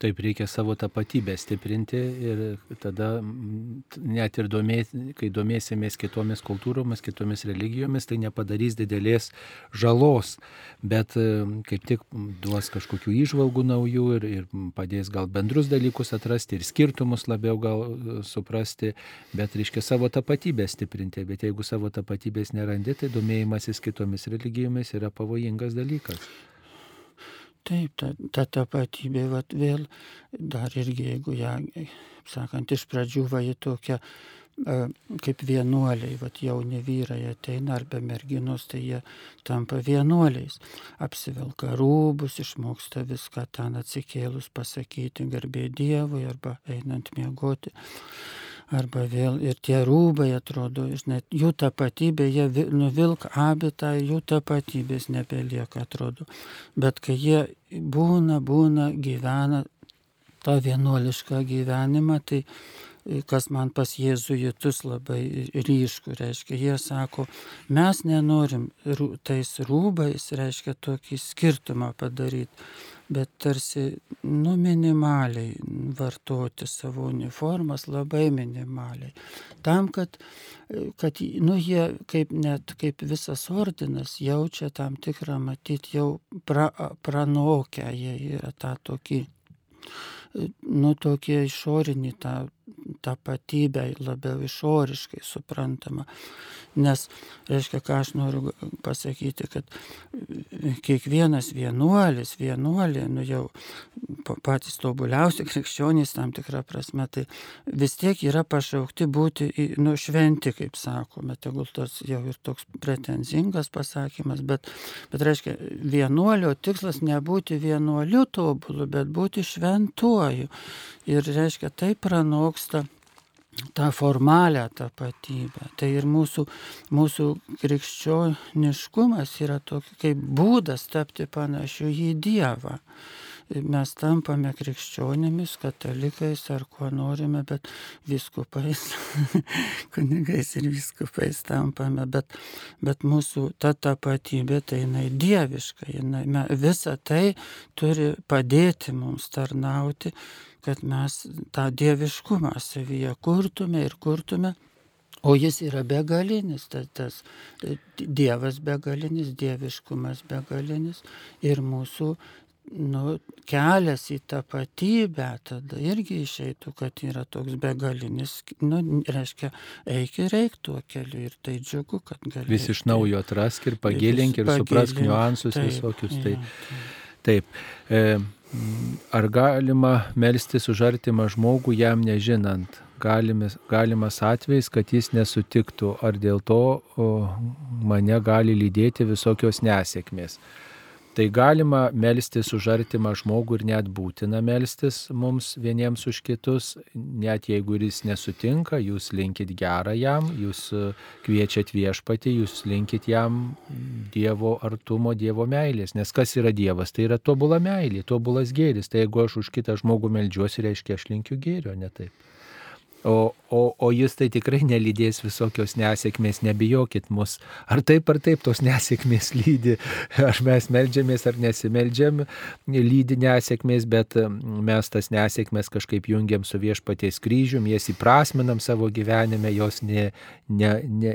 Taip reikia savo tapatybę stiprinti ir tada net ir domės, kai domėsimės kitomis kultūromis, kitomis religijomis, tai nepadarys didelės žalos, bet e, kaip tik duos kažkokių išvalgų naujų ir, ir padės gal bendrus dalykus atrasti ir skirtumus labiau gal e, suprasti, bet reiškia savo tapatybę stiprinti. Bet jeigu savo tapatybės nerandi, tai domėjimasis kitomis religijomis yra pavojingas dalykas. Taip, ta, ta tapatybė, vat, vėl dar irgi, jeigu ją, sakant, iš pradžių va į tokią kaip vienuoliai, vat jauni vyrai ateina arba merginos, tai jie tampa vienuoliais. Apsivelka rūbus, išmoksta viską ten atsikėlus pasakyti garbė Dievui arba einant miegoti arba vėl ir tie rūbai atrodo, žinai, jų tapatybė, jie nuvilk abitą, jų tapatybės nebelieka, atrodo. Bet kai jie būna, būna, gyvena tą vienuolišką gyvenimą, tai kas man pas jėzuitus labai ryšku, reiškia, jie sako, mes nenorim tais rūbais, reiškia, tokį skirtumą padaryti bet tarsi nu minimaliai vartoti savo uniformas, labai minimaliai. Tam, kad, kad nu, jie kaip net kaip visas ordinas jaučia tam tikrą, matyti, jau pra, pranokę, jie yra tą tokį, nu, tokį išorinį tą tapatybę labiau išoriškai suprantama. Nes, reiškia, ką aš noriu pasakyti, kad kiekvienas vienuolis, vienuolė, nu jau patys tobuliausi krikščionys tam tikrą prasme, tai vis tiek yra pašaukti būti, nu, šventi, kaip sakome, tegul tas jau ir toks pretenzingas pasakymas, bet, bet reiškia, vienuolio tikslas nebūti vienuoliu tobulu, bet būti šventuoju. Ir reiškia, tai pranoksta tą formalią tapatybę. Tai ir mūsų, mūsų krikščioniškumas yra toks kaip būdas tapti panašiu į Dievą. Mes tampame krikščionėmis, katalikais ar kuo norime, bet viskupais, kunigais ir viskupais tampame, bet, bet mūsų ta tapatybė tai jinai dieviška, jinai, visa tai turi padėti mums tarnauti kad mes tą dieviškumą savyje kurtume ir kurtume. O jis yra begalinis, tas, tas Dievas begalinis, dieviškumas begalinis ir mūsų nu, kelias į tapatybę tada irgi išeitų, kad yra toks begalinis, nu, reiškia, eik ir eik tuo keliu ir tai džiugu, kad gali. Vis iš naujo atrask ir pagilink ir, ir suprask niuansus taip, visokius. Tai, ja, taip. taip. E, Ar galima melstis už artimą žmogų jam nežinant? Galimas, galimas atvejs, kad jis nesutiktų, ar dėl to o, mane gali lydėti visokios nesėkmės. Tai galima melstis už artimą žmogų ir net būtina melstis mums vieniems už kitus, net jeigu jis nesutinka, jūs linkit gerą jam, jūs e, kviečiat viešpatį, jūs linkit jam Dievo artumo, Dievo meilės. Nes kas yra Dievas? Tai yra tobula meilė, tobulas gėris. Tai jeigu aš už kitą žmogų melžiuosi, reiškia, aš linkiu gėrio, ne taip. O, o, o jūs tai tikrai nelydės visokios nesėkmės, nebijokit mus. Ar taip ar taip tos nesėkmės lydi, ar mes melžiamės ar nesimeldžiam, lydi nesėkmės, bet mes tas nesėkmės kažkaip jungiam su viešpaties kryžium, jas įprasminam savo gyvenime, jos, ne, ne, ne,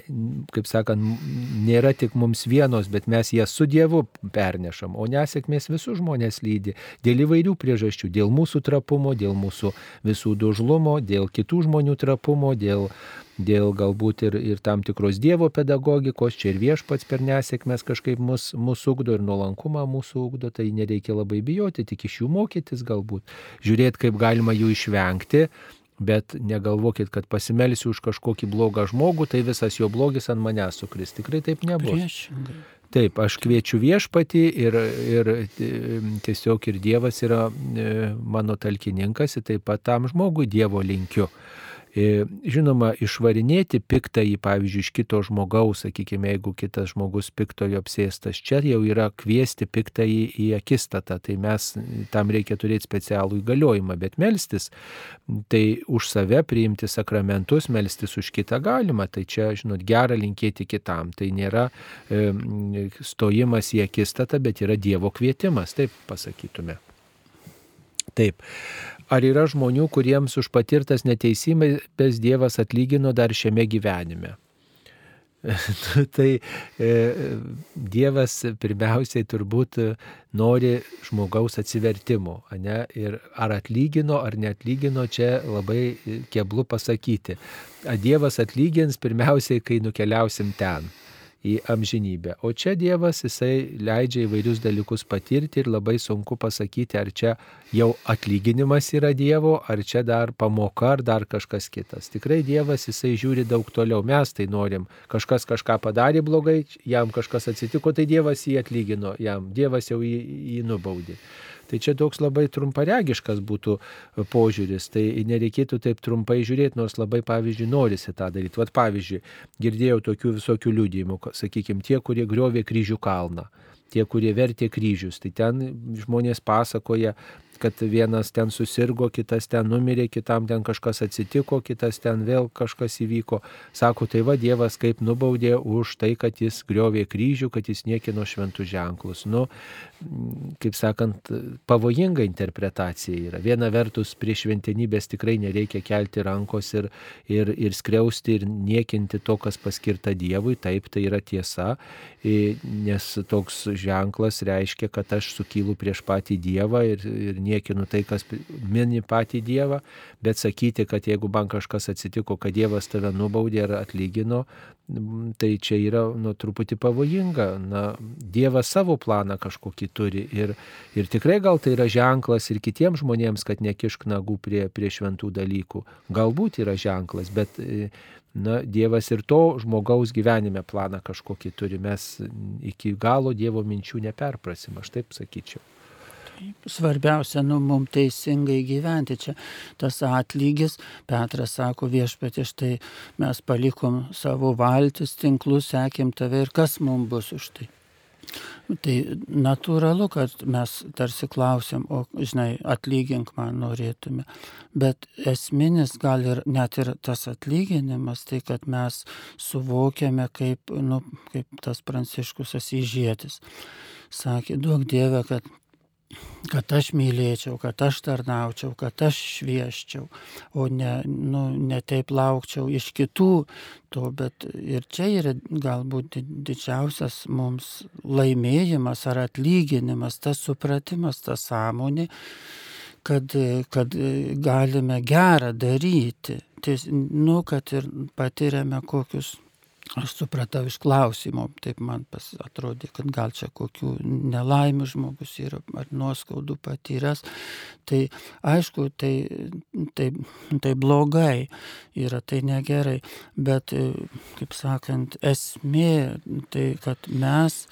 kaip sakant, nėra tik mums vienos, bet mes jas su Dievu pernešam, o nesėkmės visus žmonės lydi. Dėl įvairių priežasčių, dėl mūsų trapumo, dėl mūsų visų dužlumo, dėl kitų žmonių žmonių trapumo, dėl, dėl galbūt ir, ir tam tikros Dievo pedagogikos, čia ir viešpats per nesėkmės kažkaip mus, mūsų ugdo ir nuolankumą mūsų ugdo, tai nereikia labai bijoti, tik iš jų mokytis galbūt, žiūrėti, kaip galima jų išvengti. Bet negalvokit, kad pasimelsiu už kažkokį blogą žmogų, tai visas jo blogis ant manęs sukris. Tikrai taip nebus. Priešingai. Taip, aš kviečiu viešpatį ir, ir tiesiog ir Dievas yra e, mano talkininkas ir taip pat tam žmogui Dievo linkiu. E, žinoma, išvarinėti piktąjį, pavyzdžiui, iš kito žmogaus, sakykime, jeigu kitas žmogus piktojo apsėstas, čia jau yra kviesti piktąjį į akistatą, tai mes tam reikia turėti specialų įgaliojimą, bet melstis, tai už save priimti sakramentus, melstis už kitą galima, tai čia, žinot, gera linkėti kitam, tai nėra e, stojimas į akistatą, bet yra Dievo kvietimas, taip pasakytume. Taip. Ar yra žmonių, kuriems už patirtas neteisybės Dievas atlygino dar šiame gyvenime? tai e, Dievas pirmiausiai turbūt nori žmogaus atsivertimo. Ne? Ir ar atlygino, ar neatlygino, čia labai keblu pasakyti. Dievas atlygins pirmiausiai, kai nukeliausim ten į amžinybę. O čia Dievas, jisai leidžia įvairius dalykus patirti ir labai sunku pasakyti, ar čia jau atlyginimas yra Dievo, ar čia dar pamoka, ar dar kažkas kitas. Tikrai Dievas, jisai žiūri daug toliau. Mes tai norim. Kažkas kažką padarė blogai, jam kažkas atsitiko, tai Dievas jį atlygino, jam Dievas jau jį, jį nubaudė. Tai čia toks labai trumparegiškas būtų e, požiūris. Tai nereikėtų taip trumpai žiūrėti, nors labai, pavyzdžiui, norisi tą daryti. Vat pavyzdžiui, girdėjau tokių visokių liūdėjimų, sakykime, tie, kurie griovė kryžių kalną tie, kurie vertė kryžius. Tai ten žmonės pasakoja, kad vienas ten susirgo, kitas ten numirė, kitam ten kažkas atsitiko, kitas ten vėl kažkas įvyko. Sako, tai va Dievas kaip nubaudė už tai, kad jis griovė kryžių, kad jis niekino šventų ženklus. Nu, kaip sakant, pavojinga interpretacija yra. Viena vertus, prie šventenybės tikrai nereikia kelti rankos ir, ir, ir skriausti ir niekinti to, kas paskirta Dievui. Taip, tai yra tiesa, nes toks ženklas reiškia, kad aš sukylu prieš patį Dievą ir, ir niekinu tai, kas mini patį Dievą, bet sakyti, kad jeigu man kažkas atsitiko, kad Dievas tave nubaudė ar atlygino, tai čia yra nu, truputį pavojinga. Na, Dievas savo planą kažkokį turi ir, ir tikrai gal tai yra ženklas ir kitiems žmonėms, kad nekišk nagų prie, prie šventų dalykų. Galbūt yra ženklas, bet na, Dievas ir to žmogaus gyvenime planą kažkokį turi. Mes iki galo Dievo minčių neperprasim, aš taip sakyčiau. Svarbiausia, nu, mums teisingai gyventi. Čia tas atlygis, Petras sako viešpatė, štai mes palikom savo valtis, tinklus, sekėm tave ir kas mums bus už tai. Tai natūralu, kad mes tarsi klausim, o, žinai, atlygink man norėtume. Bet esminis gal ir net ir tas atlyginimas, tai kad mes suvokiame, kaip, nu, kaip tas pranciškus asižėtis. Sakė, duok Dievę, kad kad aš mylėčiau, kad aš tarnaučiau, kad aš švieščiau, o ne, nu, ne taip laukčiau iš kitų to, bet ir čia yra galbūt didžiausias mums laimėjimas ar atlyginimas, tas supratimas, ta sąmonė, kad, kad galime gerą daryti, ties, nu, kad ir patiriame kokius Aš supratau iš klausimo, taip man atrodė, kad gal čia kokių nelaimių žmogus yra ar nuoskaudų patyręs. Tai aišku, tai, tai, tai blogai yra, tai negerai, bet, kaip sakant, esmė tai, kad mes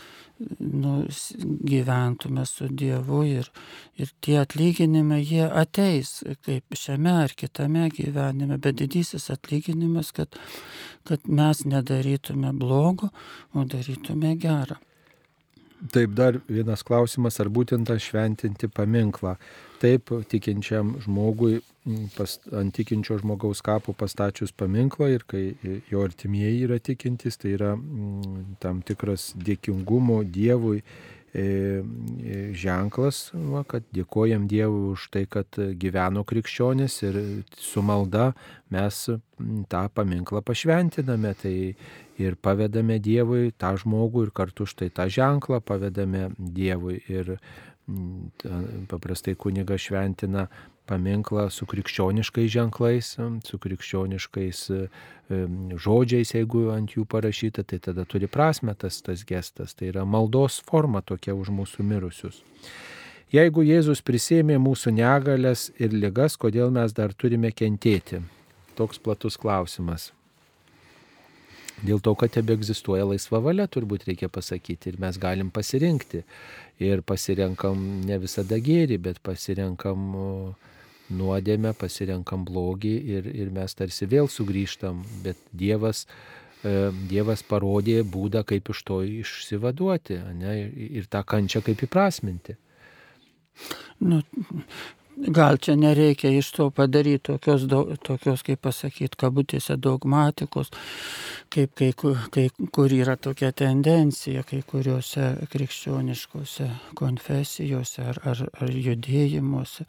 nu, gyventume su Dievu ir, ir tie atlyginimai, jie ateis kaip šiame ar kitame gyvenime, bet didysis atlyginimas, kad, kad mes nedarytume blogo, o darytume gerą. Taip, dar vienas klausimas, ar būtent šventinti paminklą. Taip, tikinčiam žmogui pas, ant tikinčio žmogaus kapo pastačius paminklą ir kai jo artimieji yra tikintys, tai yra m, tam tikras dėkingumo Dievui e, e, ženklas, va, kad dėkojam Dievui už tai, kad gyveno krikščionis ir su malda mes tą paminklą pašventiname. Tai ir pavedame Dievui tą žmogų ir kartu štai tą ženklą pavedame Dievui. Ir paprastai kuniga šventina paminklą su krikščioniškais ženklais, su krikščioniškais žodžiais, jeigu ant jų parašyta, tai tada turi prasme tas, tas gestas. Tai yra maldos forma tokia už mūsų mirusius. Jeigu Jėzus prisėmė mūsų negalės ir ligas, kodėl mes dar turime kentėti? Toks platus klausimas. Dėl to, kad tebe egzistuoja laisva valia, turbūt reikia pasakyti, ir mes galim pasirinkti. Ir pasirenkam ne visada gėri, bet pasirenkam nuodėmę, pasirenkam blogį ir, ir mes tarsi vėl sugrįžtam, bet Dievas, e, Dievas parodė būdą, kaip iš to išsivaduoti ne, ir tą kančią kaip įprasminti. Nu, gal čia nereikia iš to padaryti tokios, tokios kaip pasakyti, kabutėse dogmatikos, kaip kai, kai kur yra tokia tendencija, kai kuriuose krikščioniškose konfesijose ar, ar, ar judėjimuose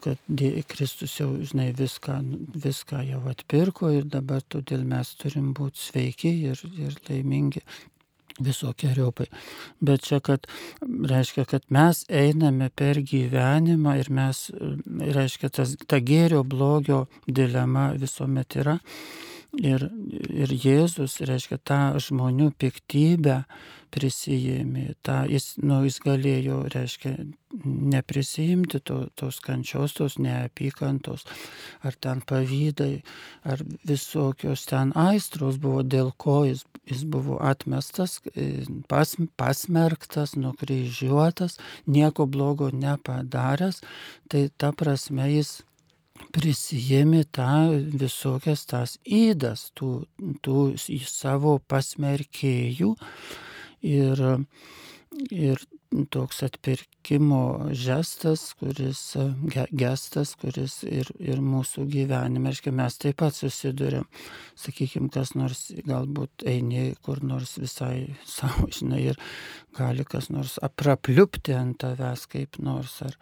kad Kristus jau, žinai, viską, viską jau atpirko ir dabar todėl mes turim būti sveiki ir, ir laimingi visokiojopai. Bet čia, kad reiškia, kad mes einame per gyvenimą ir mes, reiškia, tas, ta gėrio blogio dilema visuomet yra. Ir, ir Jėzus, reiškia, tą žmonių piktybę prisijėmė, tą jis, nu, jis galėjo, reiškia, neprisijimti to, tos kančios, tos neapykantos, ar ten pavydai, ar visokios ten aistros buvo, dėl ko jis, jis buvo atmestas, e, pas, pasmerktas, nukryžiuotas, nieko blogo nepadaręs, tai ta prasme jis prisijėmė tą visokias tas įdas, tų, tų savo pasmerkėjų. Ir, ir toks atpirkimo žestas, kuris, gestas, kuris ir, ir mūsų gyvenime, aiškiai, mes taip pat susidurėm, sakykime, kas nors galbūt eini kur nors visai savo, žinai, ir gali kas nors aprapliupti ant tavęs kaip nors, ar,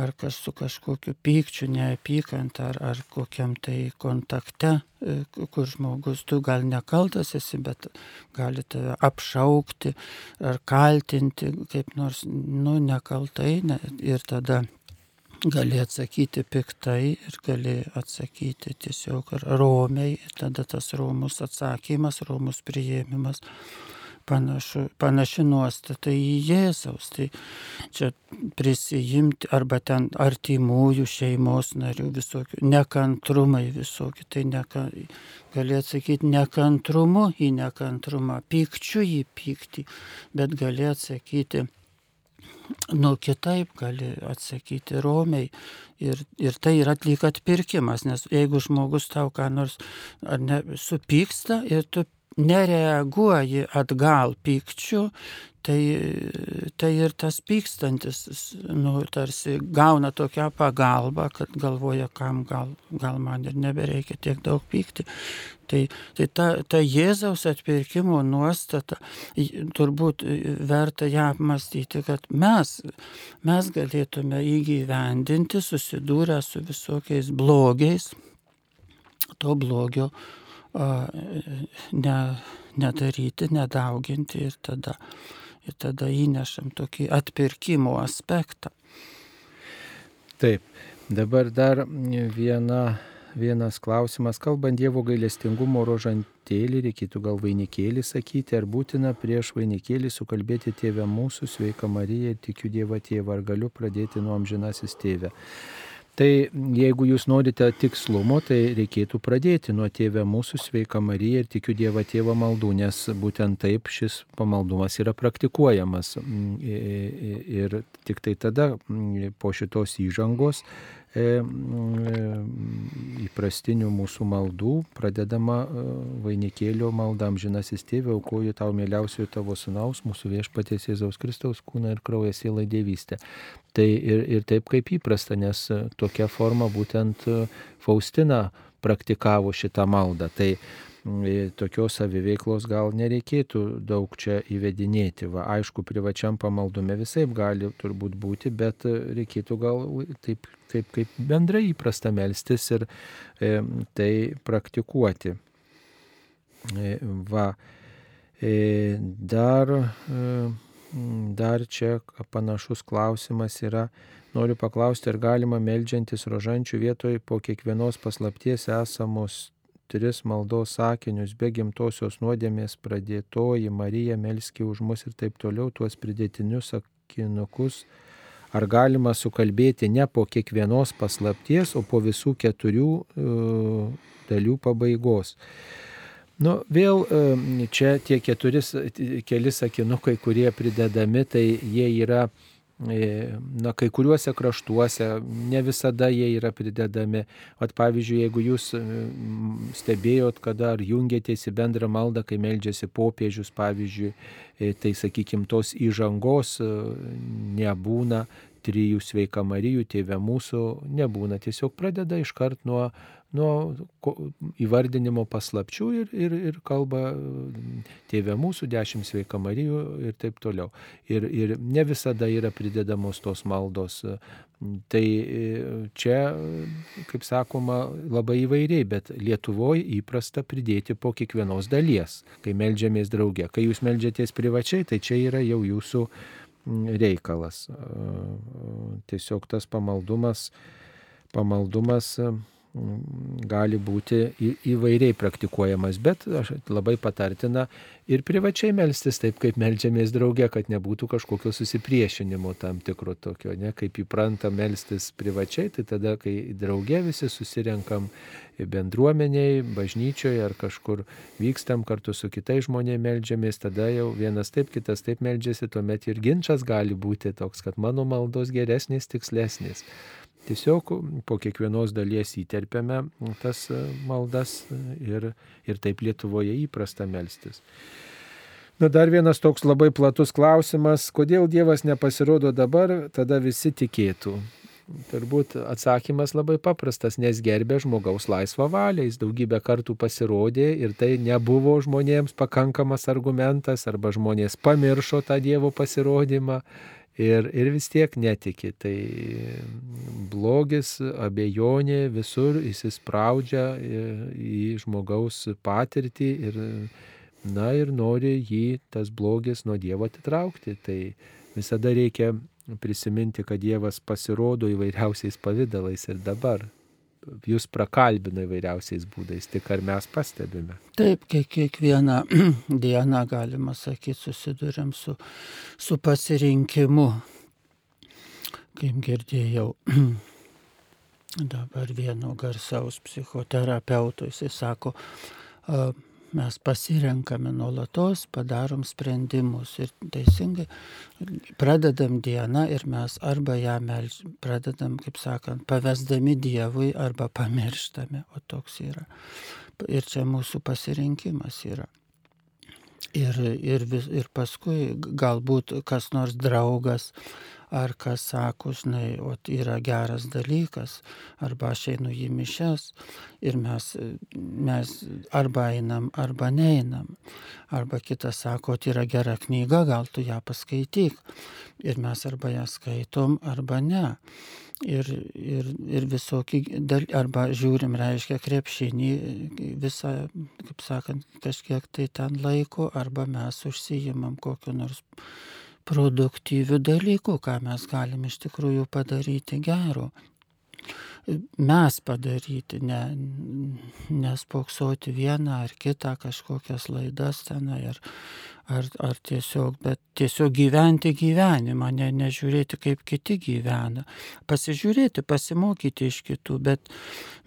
ar kas su kažkokiu pykčiu, neapykant, ar, ar kokiam tai kontakte kur žmogus, tu gal nekaltas esi, bet gali tave apšaukti ar kaltinti, kaip nors, nu, nekaltai ne, ir tada gali atsakyti piktai ir gali atsakyti tiesiog romiai, tada tas romus atsakymas, romus priėmimas panašu, panaši nuostata į Jėzaus. Tai čia prisijimti arba ten artimųjų šeimos narių visokių, nekantrumai visokių. Tai neka, gali atsakyti nekantrumu į nekantrumą, pykčiu į pyktį, bet gali atsakyti nu kitaip gali atsakyti romiai. Ir, ir tai yra lyg atpirkimas, nes jeigu žmogus tau ką nors ne, supyksta ir tu nereaguoji atgal pykčiu, tai, tai ir tas pykstantis, nu, tarsi gauna tokią pagalbą, kad galvoja, kam gal, gal man ir nebereikia tiek daug pykti. Tai, tai ta, ta Jėzaus atpirkimo nuostata, turbūt verta ją apmastyti, kad mes, mes galėtume įgyvendinti, susidūrę su visokiais blogiais, to blogio ne, nedaryti, nedauginti ir tada ir tada įnešam tokį atpirkimo aspektą. Taip, dabar dar viena, vienas klausimas. Kalbant Dievo gailestingumo rožantėlį, reikėtų gal vainikėlį sakyti, ar būtina prieš vainikėlį sukalbėti tėvę mūsų, sveika Marija ir tikiu Dievą tėvą, ar galiu pradėti nuo amžinasis tėvę. Tai jeigu jūs norite tikslumo, tai reikėtų pradėti nuo tėvę mūsų sveika Marija ir tikiu Dievą tėvą maldų, nes būtent taip šis pamaldumas yra praktikuojamas. Ir tik tai tada po šitos įžangos įprastinių mūsų maldų, pradedama e, vainikėlio malda amžinasis tėvė, aukoju tau mieliausiojo tavo sunaus, mūsų viešpaties Jėzaus Kristaus kūną ir kraują sielą dievystę. Tai ir, ir taip kaip įprasta, nes tokia forma būtent Faustina praktikavo šitą maldą. Tai tokios saviveiklos gal nereikėtų daug čia įvedinėti. Va, aišku, privačiam pamaldume visai gali turbūt būti, bet reikėtų gal taip, taip kaip bendrai įprasta melstis ir e, tai praktikuoti. E, va, e, dar, e, dar čia panašus klausimas yra. Noriu paklausti, ar galima melžiantis rožančių vietoj po kiekvienos paslapties esamos tris maldos sakinius, be gimtosios nuodėmės pradėtoji Marija melski už mus ir taip toliau, tuos pridėtinius sakinukus. Ar galima sukalbėti ne po kiekvienos paslapties, o po visų keturių uh, dalių pabaigos? Nu, vėl uh, čia tie keturi, keli sakinukai, kurie pridedami, tai jie yra E, na, kai kuriuose kraštuose ne visada jie yra pridedami. Vat pavyzdžiui, jeigu jūs e, stebėjot, kada ar jungėtės į bendrą maldą, kai meldžiasi popiežius, pavyzdžiui, e, tai sakykime, tos įžangos nebūna, trijų sveika Marijų, tėvė mūsų, nebūna. Tiesiog pradeda iškart nuo nuo įvardinimo paslapčių ir, ir, ir kalba tėvė mūsų, dešimt sveika Marijų ir taip toliau. Ir, ir ne visada yra pridedamos tos maldos. Tai čia, kaip sakoma, labai įvairiai, bet Lietuvoje įprasta pridėti po kiekvienos dalies, kai melžiamės drauge. Kai jūs melžiatės privačiai, tai čia yra jau jūsų reikalas. Tiesiog tas pamaldumas, pamaldumas gali būti įvairiai praktikuojamas, bet aš labai patartina ir privačiai melstis taip, kaip melžiamės drauge, kad nebūtų kažkokio susipriešinimo tam tikro tokio, ne, kaip įpranta melstis privačiai, tai tada, kai drauge visi susirenkam bendruomeniai, bažnyčioje ar kažkur vykstam kartu su kitais žmonėmis melžiamės, tada jau vienas taip, kitas taip melžiasi, tuomet ir ginčas gali būti toks, kad mano maldos geresnis, tikslesnis. Tiesiog po kiekvienos dalies įterpiame tas maldas ir, ir taip Lietuvoje įprasta melstis. Na dar vienas toks labai platus klausimas, kodėl Dievas nepasirodo dabar, tada visi tikėtų. Turbūt atsakymas labai paprastas, nes gerbė žmogaus laisvą valią, jis daugybę kartų pasirodė ir tai nebuvo žmonėms pakankamas argumentas, arba žmonės pamiršo tą Dievo pasirodymą ir, ir vis tiek netiki. Tai blogis, abejonė visur įsispraudžia į žmogaus patirtį ir, na, ir nori jį tas blogis nuo Dievo atitraukti. Tai visada reikia prisiminti, kad Dievas pasirodo įvairiausiais pavydalais ir dabar. Jūs prakalbina įvairiausiais būdais, tik ar mes pastebime. Taip, kiek, kiekvieną dieną, galima sakyti, susidurėm su, su pasirinkimu. Kaip girdėjau, dabar vieno garsaus psichoterapeuto, jisai sako, mes pasirenkame nuolatos, padarom sprendimus ir teisingai pradedam dieną ir mes arba ją melž, pradedam, kaip sakant, pavesdami Dievui arba pamirštame, o toks yra. Ir čia mūsų pasirinkimas yra. Ir, ir, vis, ir paskui galbūt kas nors draugas ar kas sako, žinai, o yra geras dalykas, arba aš einu į mišes ir mes, mes arba einam, arba neinam. Arba kitas sako, tai yra gera knyga, gal tu ją paskaityk. Ir mes arba ją skaitom, arba ne. Ir, ir, ir visokį, arba žiūrim, reiškia, krepšinį visą, kaip sakant, kažkiek tai ten laiko, arba mes užsijimam kokiu nors produktyvių dalykų, ką mes galim iš tikrųjų padaryti gero. Mes padaryti, ne, nespoksoti vieną ar kitą kažkokias laidas tenai ar, ar, ar tiesiog, bet tiesiog gyventi gyvenimą, ne, nežiūrėti, kaip kiti gyvena. Pasižiūrėti, pasimokyti iš kitų, bet,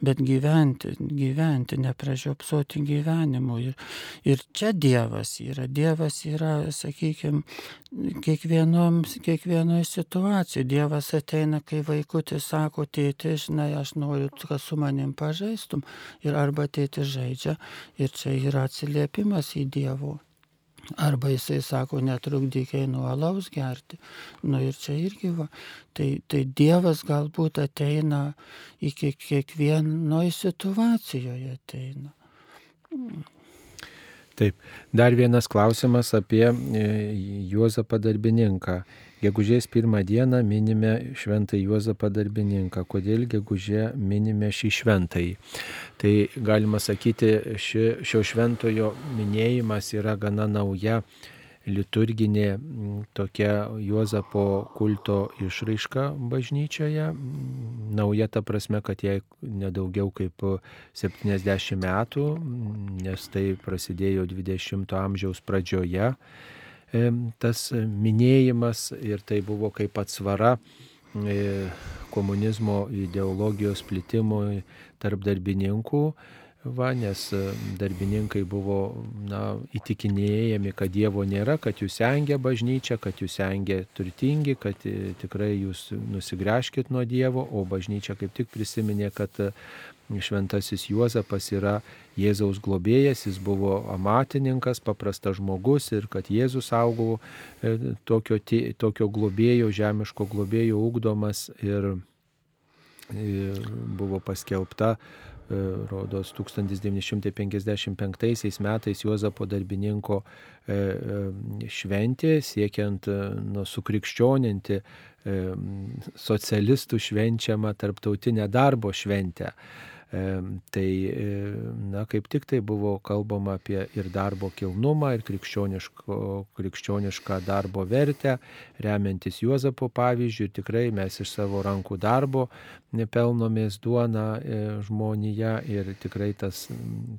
bet gyventi, gyventi, nepražiopsoti gyvenimu. Ir, ir čia Dievas yra. Dievas yra, sakykime, kiekvienoje situacijoje. Dievas ateina, kai vaikutis sako, tėti, žinai, aš noriu, kad su manim pažaistum. Ir arba tėti žaidžia. Ir čia yra atsiliepimas į Dievo Arba jisai sako, netrukdyk einu alaus gerti. Nu ir čia irgi va. Tai, tai Dievas galbūt ateina į kiekvienoje situacijoje ateina. Taip, dar vienas klausimas apie e, Juozapą darbininką. Gegužės pirmą dieną minime šventą Juozapą darbininką. Kodėl gegužė minime šį šventąjį? Tai galima sakyti, ši, šio šventojo minėjimas yra gana nauja liturginė tokia Juozapo kulto išraiška bažnyčioje. Nauja ta prasme, kad jai nedaugiau kaip 70 metų, nes tai prasidėjo 20-ojo amžiaus pradžioje tas minėjimas ir tai buvo kaip atsvara e, komunizmo ideologijos plitimui tarp darbininkų, va, nes darbininkai buvo na, įtikinėjami, kad Dievo nėra, kad jūs engia bažnyčia, kad jūs engia turtingi, kad e, tikrai jūs nusigręžkit nuo Dievo, o bažnyčia kaip tik prisiminė, kad šventasis Juozapas yra Jėzaus globėjas, jis buvo amatininkas, paprastas žmogus ir kad Jėzus augo e, tokio, tokio globėjo, žemiško globėjo ugdomas ir, ir buvo paskelbta, e, rodos 1955 metais Juozapo darbininko e, šventė, siekiant nu, sukrikščioninti socialistų švenčiamą tarptautinę darbo šventę. Tai, na, kaip tik tai buvo kalbama apie ir darbo kilnumą, ir krikščionišką darbo vertę, remiantis Juozapo pavyzdžių. Tikrai mes iš savo rankų darbo nepelnomės duoną e, žmonėje ir tikrai tas,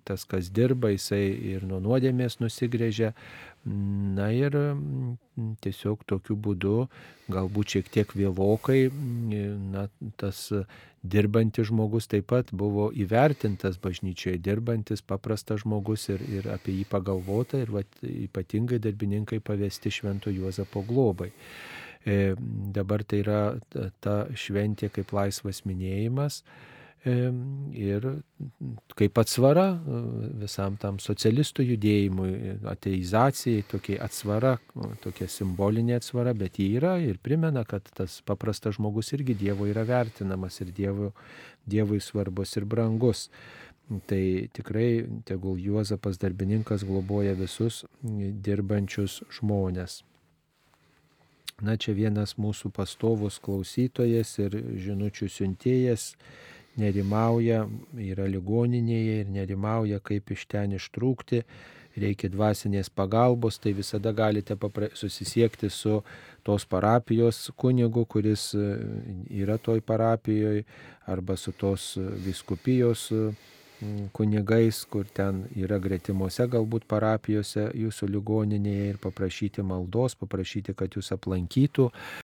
tas, kas dirba, jisai ir nuo nuodėmės nusigrėžia. Na ir tiesiog tokiu būdu, galbūt šiek tiek vėlokai, na, tas dirbantis žmogus taip pat buvo įvertintas bažnyčioje, dirbantis paprastas žmogus ir, ir apie jį pagalvota ir va, ypatingai darbininkai pavesti Švento Juozapo globai. E, dabar tai yra ta šventė kaip laisvas minėjimas ir kaip atsvara e, visam tam socialistų judėjimui, ateizacijai, tokia atsvara, tokia simbolinė atsvara, bet ji yra ir primena, kad tas paprastas žmogus irgi Dievo yra vertinamas ir Dievo, Dievui svarbus ir brangus. Tai tikrai tegul Juozapas darbininkas globoja visus dirbančius žmonės. Na čia vienas mūsų pastovus klausytojas ir žinučių siuntėjas nerimauja, yra ligoninėje ir nerimauja, kaip iš ten ištrūkti, reikia dvasinės pagalbos, tai visada galite susisiekti su tos parapijos kunigu, kuris e, yra toj parapijoje, arba su tos viskupijos kunigais, kur ten yra gretimuose galbūt parapijose jūsų ligoninėje ir paprašyti maldos, paprašyti, kad jūs aplankytų, e,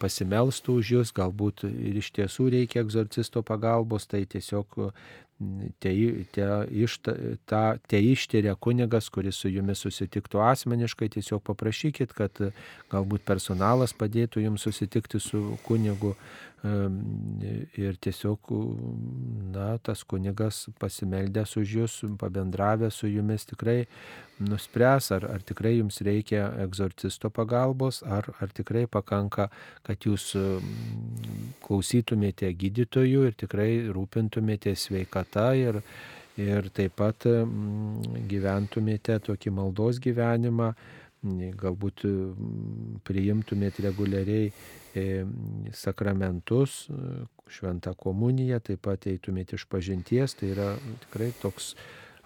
pasimelstų už jūs, galbūt ir iš tiesų reikia egzorcisto pagalbos, tai tiesiog te, te, išta, ta, te ištiria kunigas, kuris su jumis susitiktų asmeniškai, tiesiog paprašykit, kad galbūt personalas padėtų jums susitikti su kunigu ir tiesiog, na, tas kunigas pasimeldęs už jūs, pabendravęs su jumis tikrai nuspręs, ar, ar tikrai jums reikia egzorcisto pagalbos, ar, ar tikrai pakanka, kad jūs klausytumėte gydytojų ir tikrai rūpintumėte sveikata ir, ir taip pat gyventumėte tokį maldos gyvenimą, galbūt priimtumėte reguliariai sakramentus, šventą komuniją, taip pat eitumėte iš pažinties, tai yra tikrai toks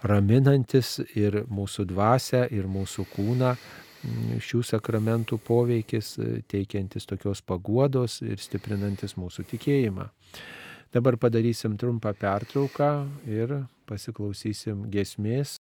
raminantis ir mūsų dvasę, ir mūsų kūną šių sakramentų poveikis, teikiantis tokios paguodos ir stiprinantis mūsų tikėjimą. Dabar padarysim trumpą pertrauką ir pasiklausysim gesmės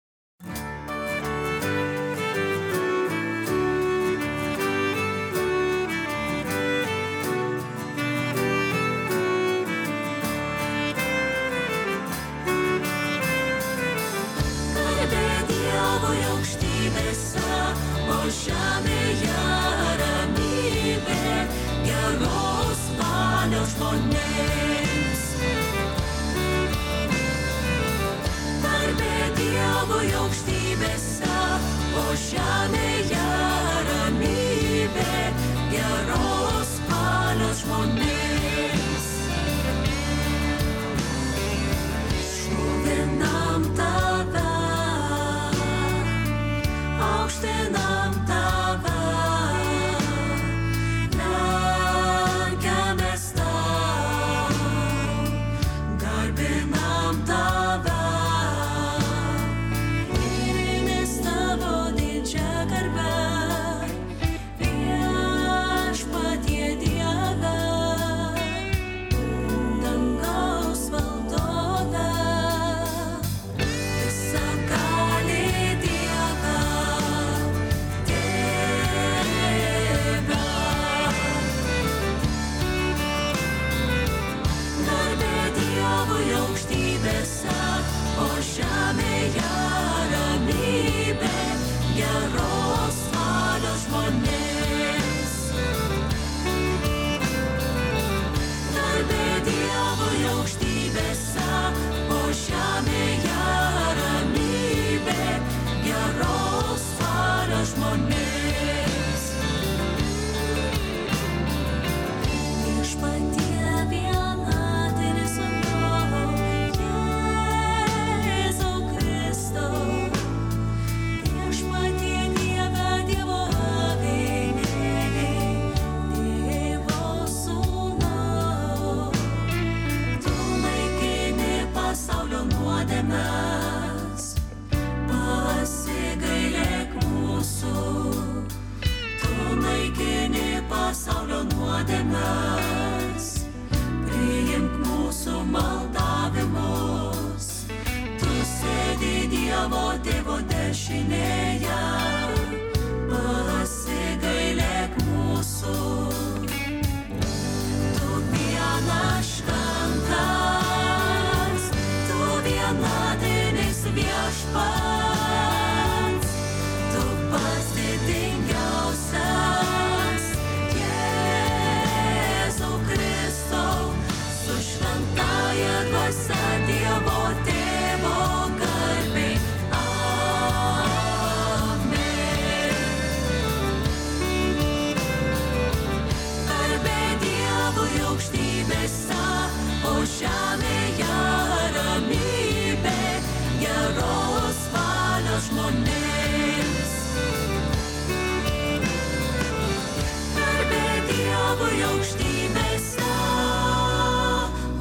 dangui aukštybėse,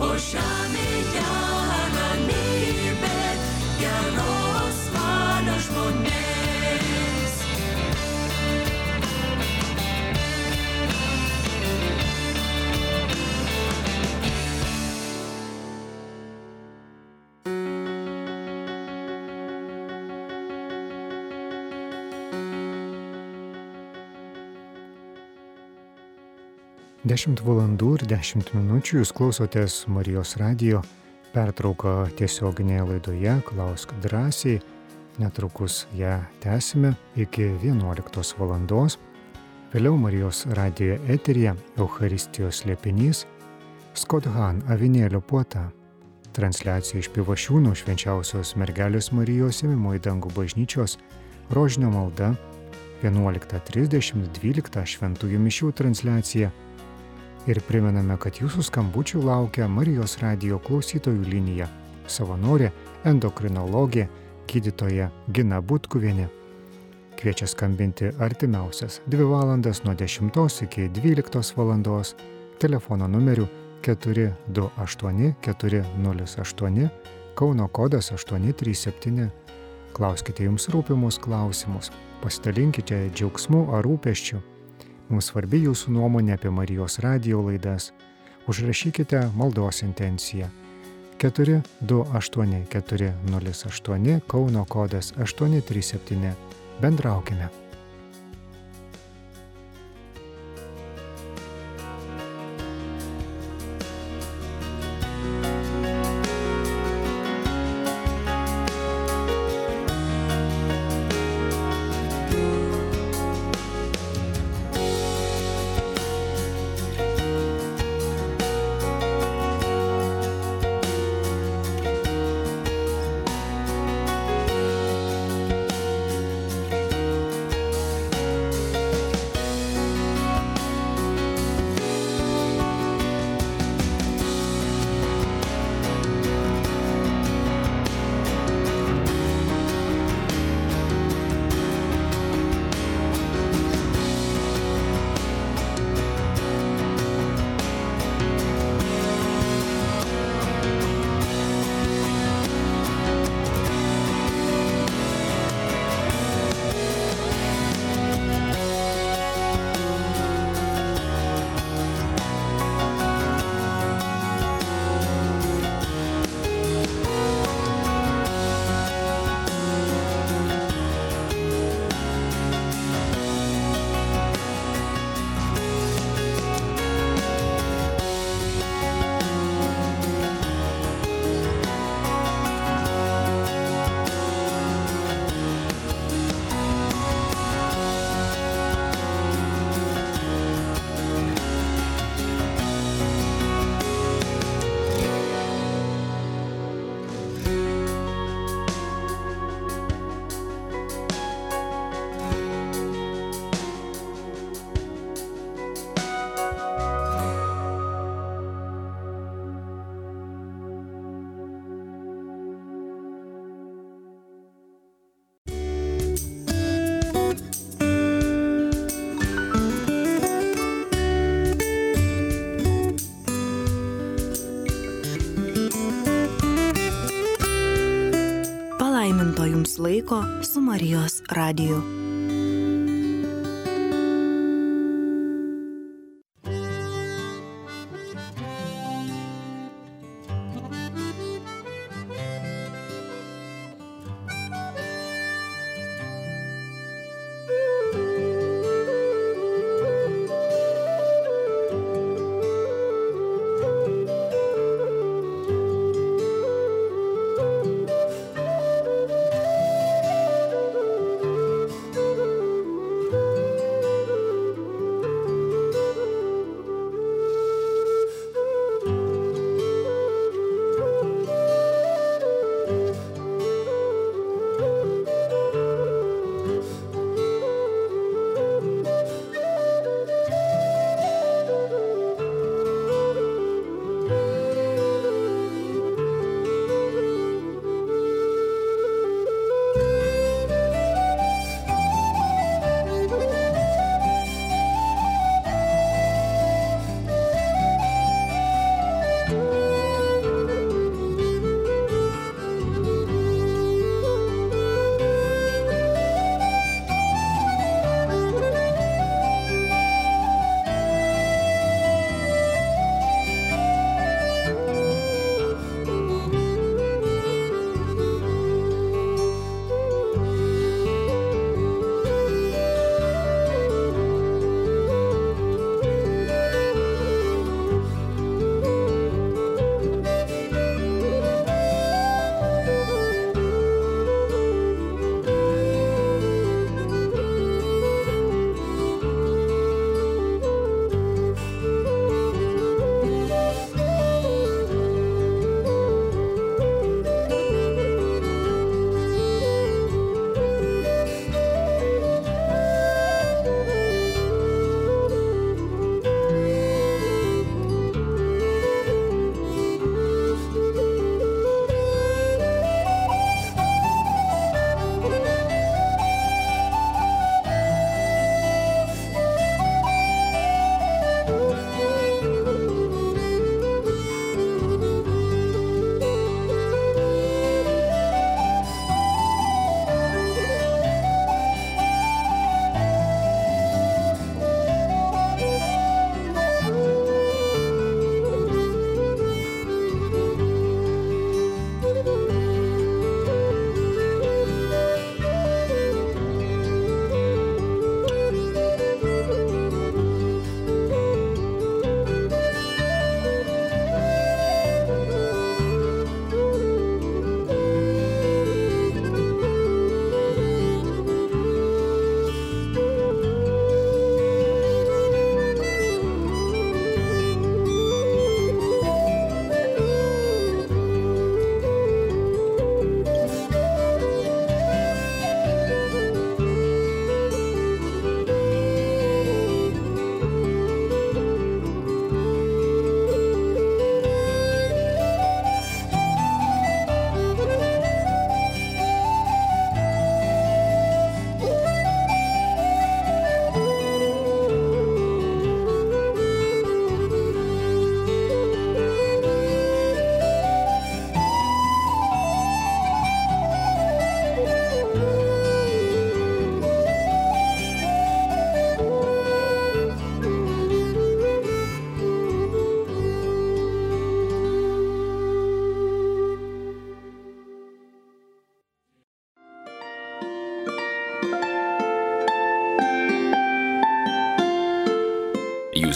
o žemė. 10 valandų ir 10 minučių jūs klausotės Marijos radio pertrauką tiesioginėje laidoje Klausk drąsiai. Netrukus ją tęsime iki 11 valandos. Vėliau Marijos radio eterija Euharistijos liepinys Skothan avinėlio puota. Transliacija iš Pivašiūnų švenčiausios mergelės Marijos įmimo į dangų bažnyčios Rožinio malda 11.30-12 šventųjų mišių transliacija ir primename, kad jūsų skambučių laukia Marijos radio klausytojų linija savanorė endokrinologė gydytoja Gina Butkuvienė. Kviečia skambinti artimiausias 2 valandas nuo 10 iki 12 valandos telefono numeriu 428 408 Kauno kodas 837. Klauskite jums rūpimus klausimus, pasidalinkite džiaugsmu ar rūpeščiu Mums svarbi jūsų nuomonė apie Marijos radio laidas. Užrašykite maldos intenciją. 428 Kauno kodas 837. Bendraukime. Laiko su Marijos radiju.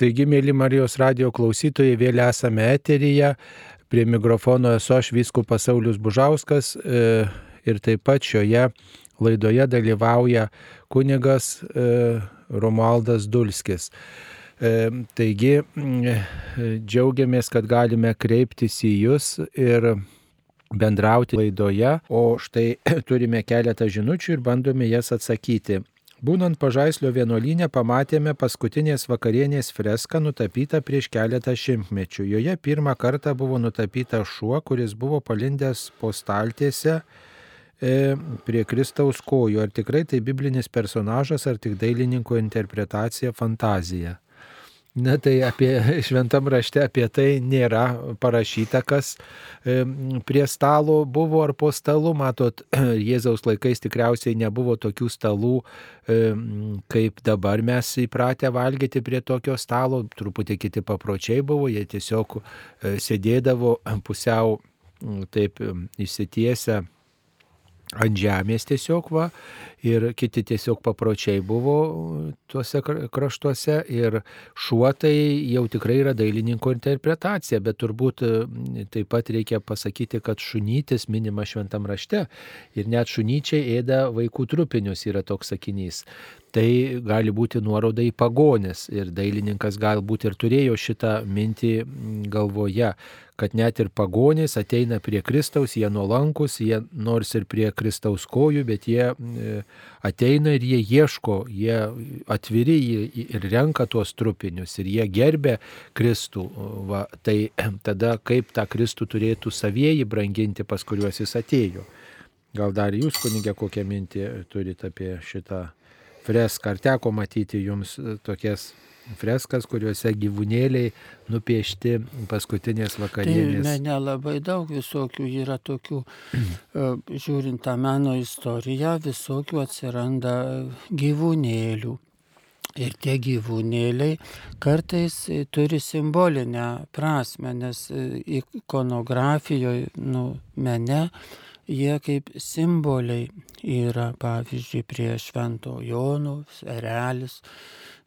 Taigi, mėly Marijos radio klausytojai, vėl esame eteryje. Prie mikrofono esu aš Vyskupas Saulis Bužauskas e, ir taip pat šioje laidoje dalyvauja kunigas e, Romualdas Dulskis. E, taigi, džiaugiamės, kad galime kreiptis į Jūs ir bendrauti laidoje, o štai turime keletą žinučių ir bandome jas atsakyti. Būnant pažaislio vienuolynė pamatėme paskutinės vakarienės freską nutapytą prieš keletą šimtmečių. Joje pirmą kartą buvo nutapyta šuo, kuris buvo palindęs po staltėse e, prie Kristaus kojų. Ar tikrai tai biblinis personažas, ar tik dailininko interpretacija, fantazija? Na tai apie šventam rašte apie tai nėra parašyta, kas prie stalo buvo ar po stalu. Matot, Jėzaus laikais tikriausiai nebuvo tokių stalų, kaip dabar mes įpratę valgyti prie tokio stalo. Truputį kiti papročiai buvo, jie tiesiog e, sėdėdavo pusiau taip išsitiesę ant žemės tiesiog va ir kiti tiesiog papročiai buvo tuose kraštuose ir šuo tai jau tikrai yra dailininko interpretacija, bet turbūt taip pat reikia pasakyti, kad šunytis minima šventam rašte ir net šunyčiai ėda vaikų trupinius yra toks sakinys. Tai gali būti nuoroda į pagonės ir dailininkas galbūt ir turėjo šitą mintį galvoje, kad net ir pagonys ateina prie Kristaus, jie nuolankus, jie nors ir prie Kristaus kojų, bet jie ateina ir jie ieško, jie atviri ir renka tuos trupinius ir jie gerbė Kristų. Va, tai tada kaip tą Kristų turėtų savieji branginti, pas kuriuos jis atėjo. Gal dar jūs, kunigė, kokią mintį turite apie šitą freską? Ar teko matyti jums tokias freskas, kuriuose gyvūnėliai nupiešti paskutinės vakarienės. Tai ne, nelabai daug visokių yra tokių, žiūrint tą meno istoriją, visokių atsiranda gyvūnėlių. Ir tie gyvūnėliai kartais turi simbolinę prasme, nes ikonografijoje, nu, mene, jie kaip simboliai yra, pavyzdžiui, prie Švento Jonų, erelis,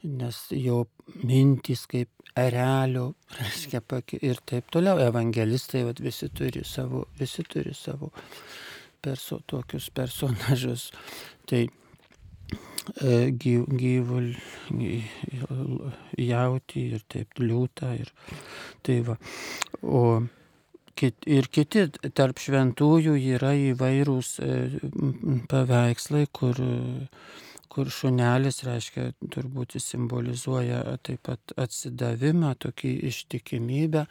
nes jo mintys kaip erelio, reiškia, ir taip toliau. Evangelistai vat, visi turi savo, visi turi savo perso, tokius personažus. Tai e, gyvul, jauti ir taip liūta. Ir, tai va. O kit, ir kiti tarp šventųjų yra įvairūs e, paveikslai, kur kur šunelis reiškia, turbūt simbolizuoja taip pat atsidavimą, tokį ištikimybę.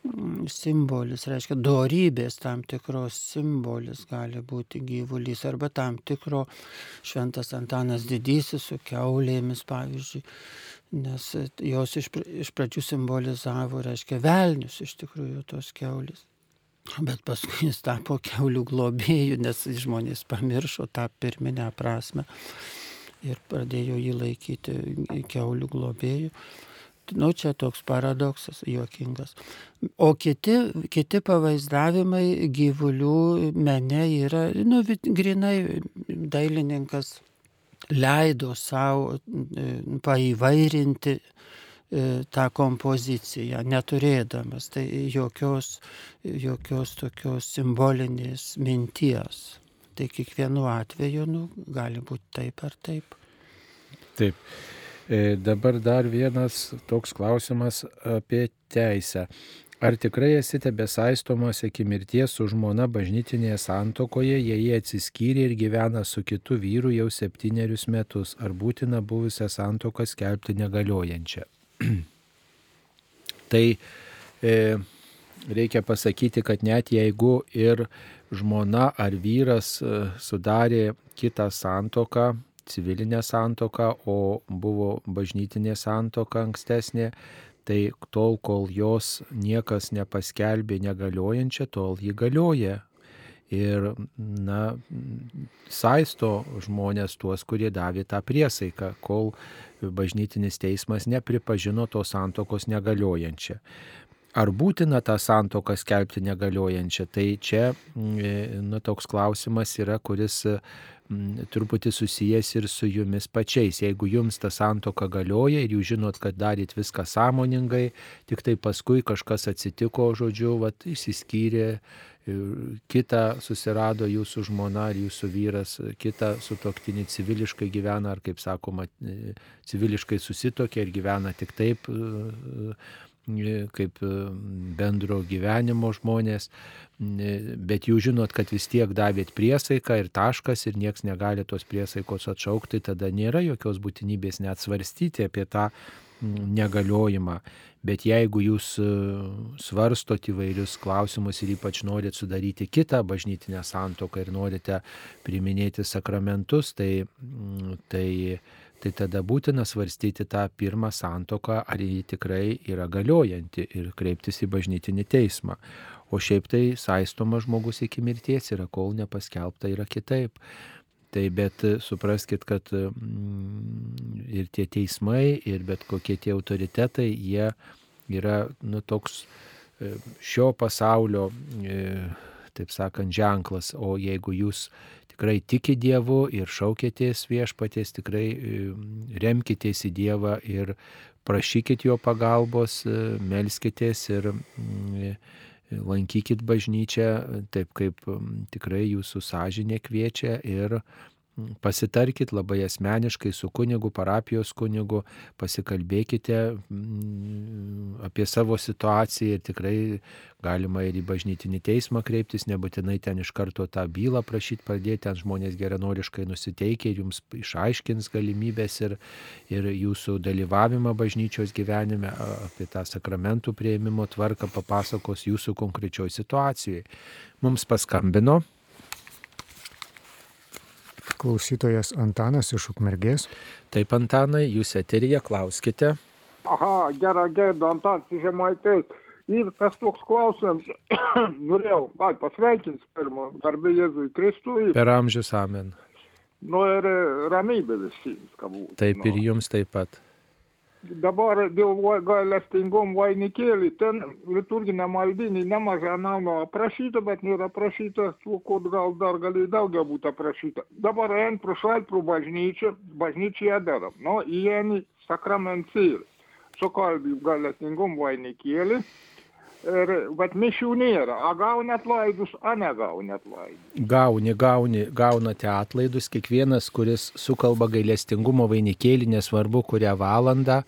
Mm, simbolis reiškia dorybės tam tikros simbolis gali būti gyvulys arba tam tikro šventas Antanas didysis su keulėmis, pavyzdžiui, nes jos iš, iš pradžių simbolizavo, reiškia, velnius iš tikrųjų tos keulės. Bet paskui jis tapo keulių globėjų, nes žmonės pamiršo tą pirminę prasme ir pradėjo jį laikyti keulių globėjų. Nu, čia toks paradoksas juokingas. O kiti, kiti pavaizdavimai gyvulių mene yra, nu, grinai dailininkas leido savo e, paįvairinti e, tą kompoziciją, neturėdamas tai jokios, jokios tokios simbolinės minties. Tai kiekvienu atveju nu, gali būti taip ar taip. Taip. E, dabar dar vienas toks klausimas apie teisę. Ar tikrai esate besaistomas iki mirties su žmona bažnytinėje santokoje, jei jie atsiskyrė ir gyvena su kitu vyru jau septynerius metus? Ar būtina buvusią santoką skelbti negaliojančią? tai e, reikia pasakyti, kad net jeigu ir žmona ar vyras e, sudarė kitą santoką, civilinę santoką, o buvo bažnytinė santoka ankstesnė, tai tol, kol jos niekas nepaskelbė negaliojančią, tol ji galioja. Ir, na, saisto žmonės tuos, kurie davė tą priesaiką, kol bažnytinis teismas nepripažino tos santokos negaliojančią. Ar būtina tą santoką skelbti negaliojančią? Tai čia nu, toks klausimas yra, kuris truputį susijęs ir su jumis pačiais. Jeigu jums ta santoka galioja ir jūs žinot, kad daryt viską sąmoningai, tik tai paskui kažkas atsitiko, žodžiu, vat, išsiskyrė, kitą susirado jūsų žmona ar jūsų vyras, kitą sutoktinį civiliškai gyvena, ar kaip sakoma, civiliškai susitokė ir gyvena tik taip kaip bendro gyvenimo žmonės, bet jūs žinot, kad vis tiek davėt priesaiką ir taškas ir nieks negali tos priesaikos atšaukti, tada nėra jokios būtinybės net svarstyti apie tą negaliojimą. Bet jeigu jūs svarstot įvairius klausimus ir ypač norit sudaryti kitą bažnytinę santoką ir norite priminėti sakramentus, tai, tai, tai tada būtina svarstyti tą pirmą santoką, ar ji tikrai yra galiojanti ir kreiptis į bažnytinį teismą. O šiaip tai saistomas žmogus iki mirties yra, kol nepaskelbta yra kitaip. Tai bet supraskite, kad ir tie teismai, ir bet kokie tie autoritetai, jie yra nu, toks šio pasaulio, taip sakant, ženklas. O jeigu jūs tikrai tiki Dievu ir šaukėtės viešpatės, tikrai remkitės į Dievą ir prašykit jo pagalbos, melskitės ir lankykit bažnyčią taip, kaip tikrai jūsų sąžinė kviečia ir pasitarkit labai asmeniškai su kunigu, parapijos kunigu, pasikalbėkite apie savo situaciją ir tikrai galima ir į bažnytinį teismą kreiptis, nebūtinai ten iš karto tą bylą prašyti pradėti, ten žmonės geranoriškai nusiteikia ir jums išaiškins galimybės ir, ir jūsų dalyvavimą bažnyčios gyvenime, apie tą sakramentų prieimimo tvarką papasakos jūsų konkrečioj situacijai. Mums paskambino Klausytojas Antanas iš Ukmergės. Taip, Antanai, jūs eterija, klauskite. Aha, gerą gėdą, Antanas iš Žemaitais. Ir tas toks klausimas, norėjau, ai, pasveikins pirmą, garbė Jėzui Kristui. Per amžius amen. Nu ir ramybė visiems, ką būtų. Taip ir jums taip pat. Dabar dėl gailestingom vainikėlį, ten liturginė maldinė nemažai naujo aprašyta, bet nėra aprašyta, kur gal dar gali daugiau būti aprašyta. Dabar einant pro šalprų bažnyčią, bažnyčioje darom, nu, įeini sakramencijai, sukalbi gailestingom vainikėlį. Ir, bet mišių nėra. A gauni atlaidus, a negauni atlaidus. Gauni, gauni, gaunate atlaidus. Kiekvienas, kuris sukalba gailestingumo vainikėlį, nesvarbu kurią valandą,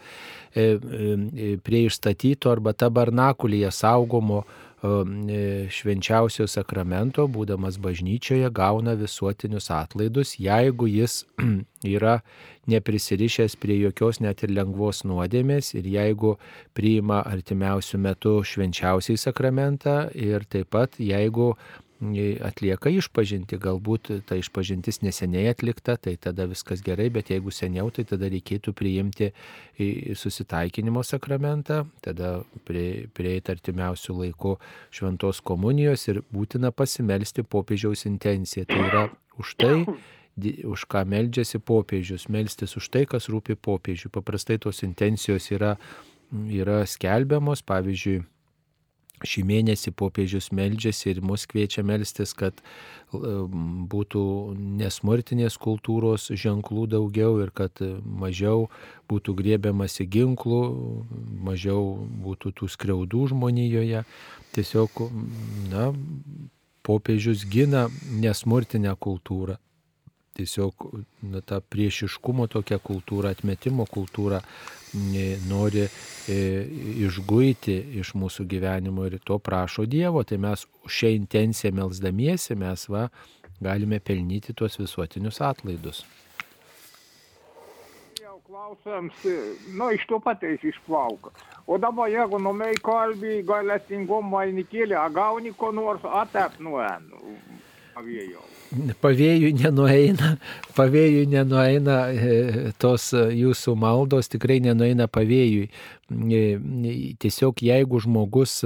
prie išstatyto arba tabernakulyje saugomo švenčiausio sakramento, būdamas bažnyčioje, gauna visuotinius atlaidus, jeigu jis yra neprisirišęs prie jokios net ir lengvos nuodėmės ir jeigu priima artimiausių metų švenčiausiai sakramentą ir taip pat jeigu atlieka išpažinti, galbūt ta išpažintis neseniai atlikta, tai tada viskas gerai, bet jeigu seniau, tai tada reikėtų priimti susitaikinimo sakramentą, tada prie, prieiti artimiausių laikų šventos komunijos ir būtina pasimelsti popiežiaus intenciją. Tai yra už tai, už ką meldžiasi popiežius, melstis už tai, kas rūpi popiežiui. Paprastai tos intencijos yra, yra skelbiamos, pavyzdžiui, šį mėnesį popiežius meldžiasi ir mus kviečia melstis, kad būtų nesmurtinės kultūros ženklų daugiau ir kad mažiau būtų griebiamasi ginklų, mažiau būtų tų skriaudų žmonijoje. Tiesiog, na, popiežius gina nesmurtinę kultūrą tiesiog na, ta priešiškumo tokia kultūra, atmetimo kultūra nori e, išguiti iš mūsų gyvenimo ir to prašo Dievo. Tai mes šią intenciją melzdamiesi mes va, galime pelnyti tuos visuotinius atlaidus. klausėms, nu, iš to pateis išplauka. O dabar, jeigu numei kalbį, gailestingumą vainikėlį, gauni ko nors, atep nuenu. Pavėjau. Pavėjų nenueina, pavėjų nenueina e, tos jūsų maldos, tikrai nenueina pavėjui. E, tiesiog jeigu žmogus